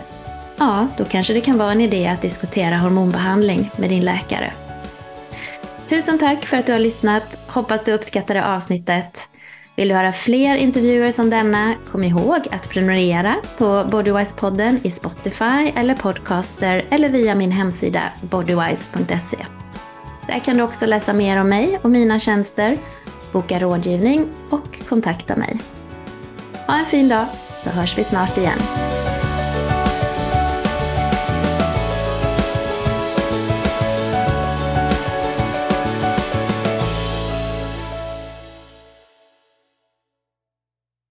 Ja, då kanske det kan vara en idé att diskutera hormonbehandling med din läkare. Tusen tack för att du har lyssnat. Hoppas du uppskattade avsnittet. Vill du höra fler intervjuer som denna, kom ihåg att prenumerera på Bodywise-podden i Spotify eller Podcaster eller via min hemsida bodywise.se. Där kan du också läsa mer om mig och mina tjänster, boka rådgivning och kontakta mig. Ha en fin dag så hörs vi snart igen.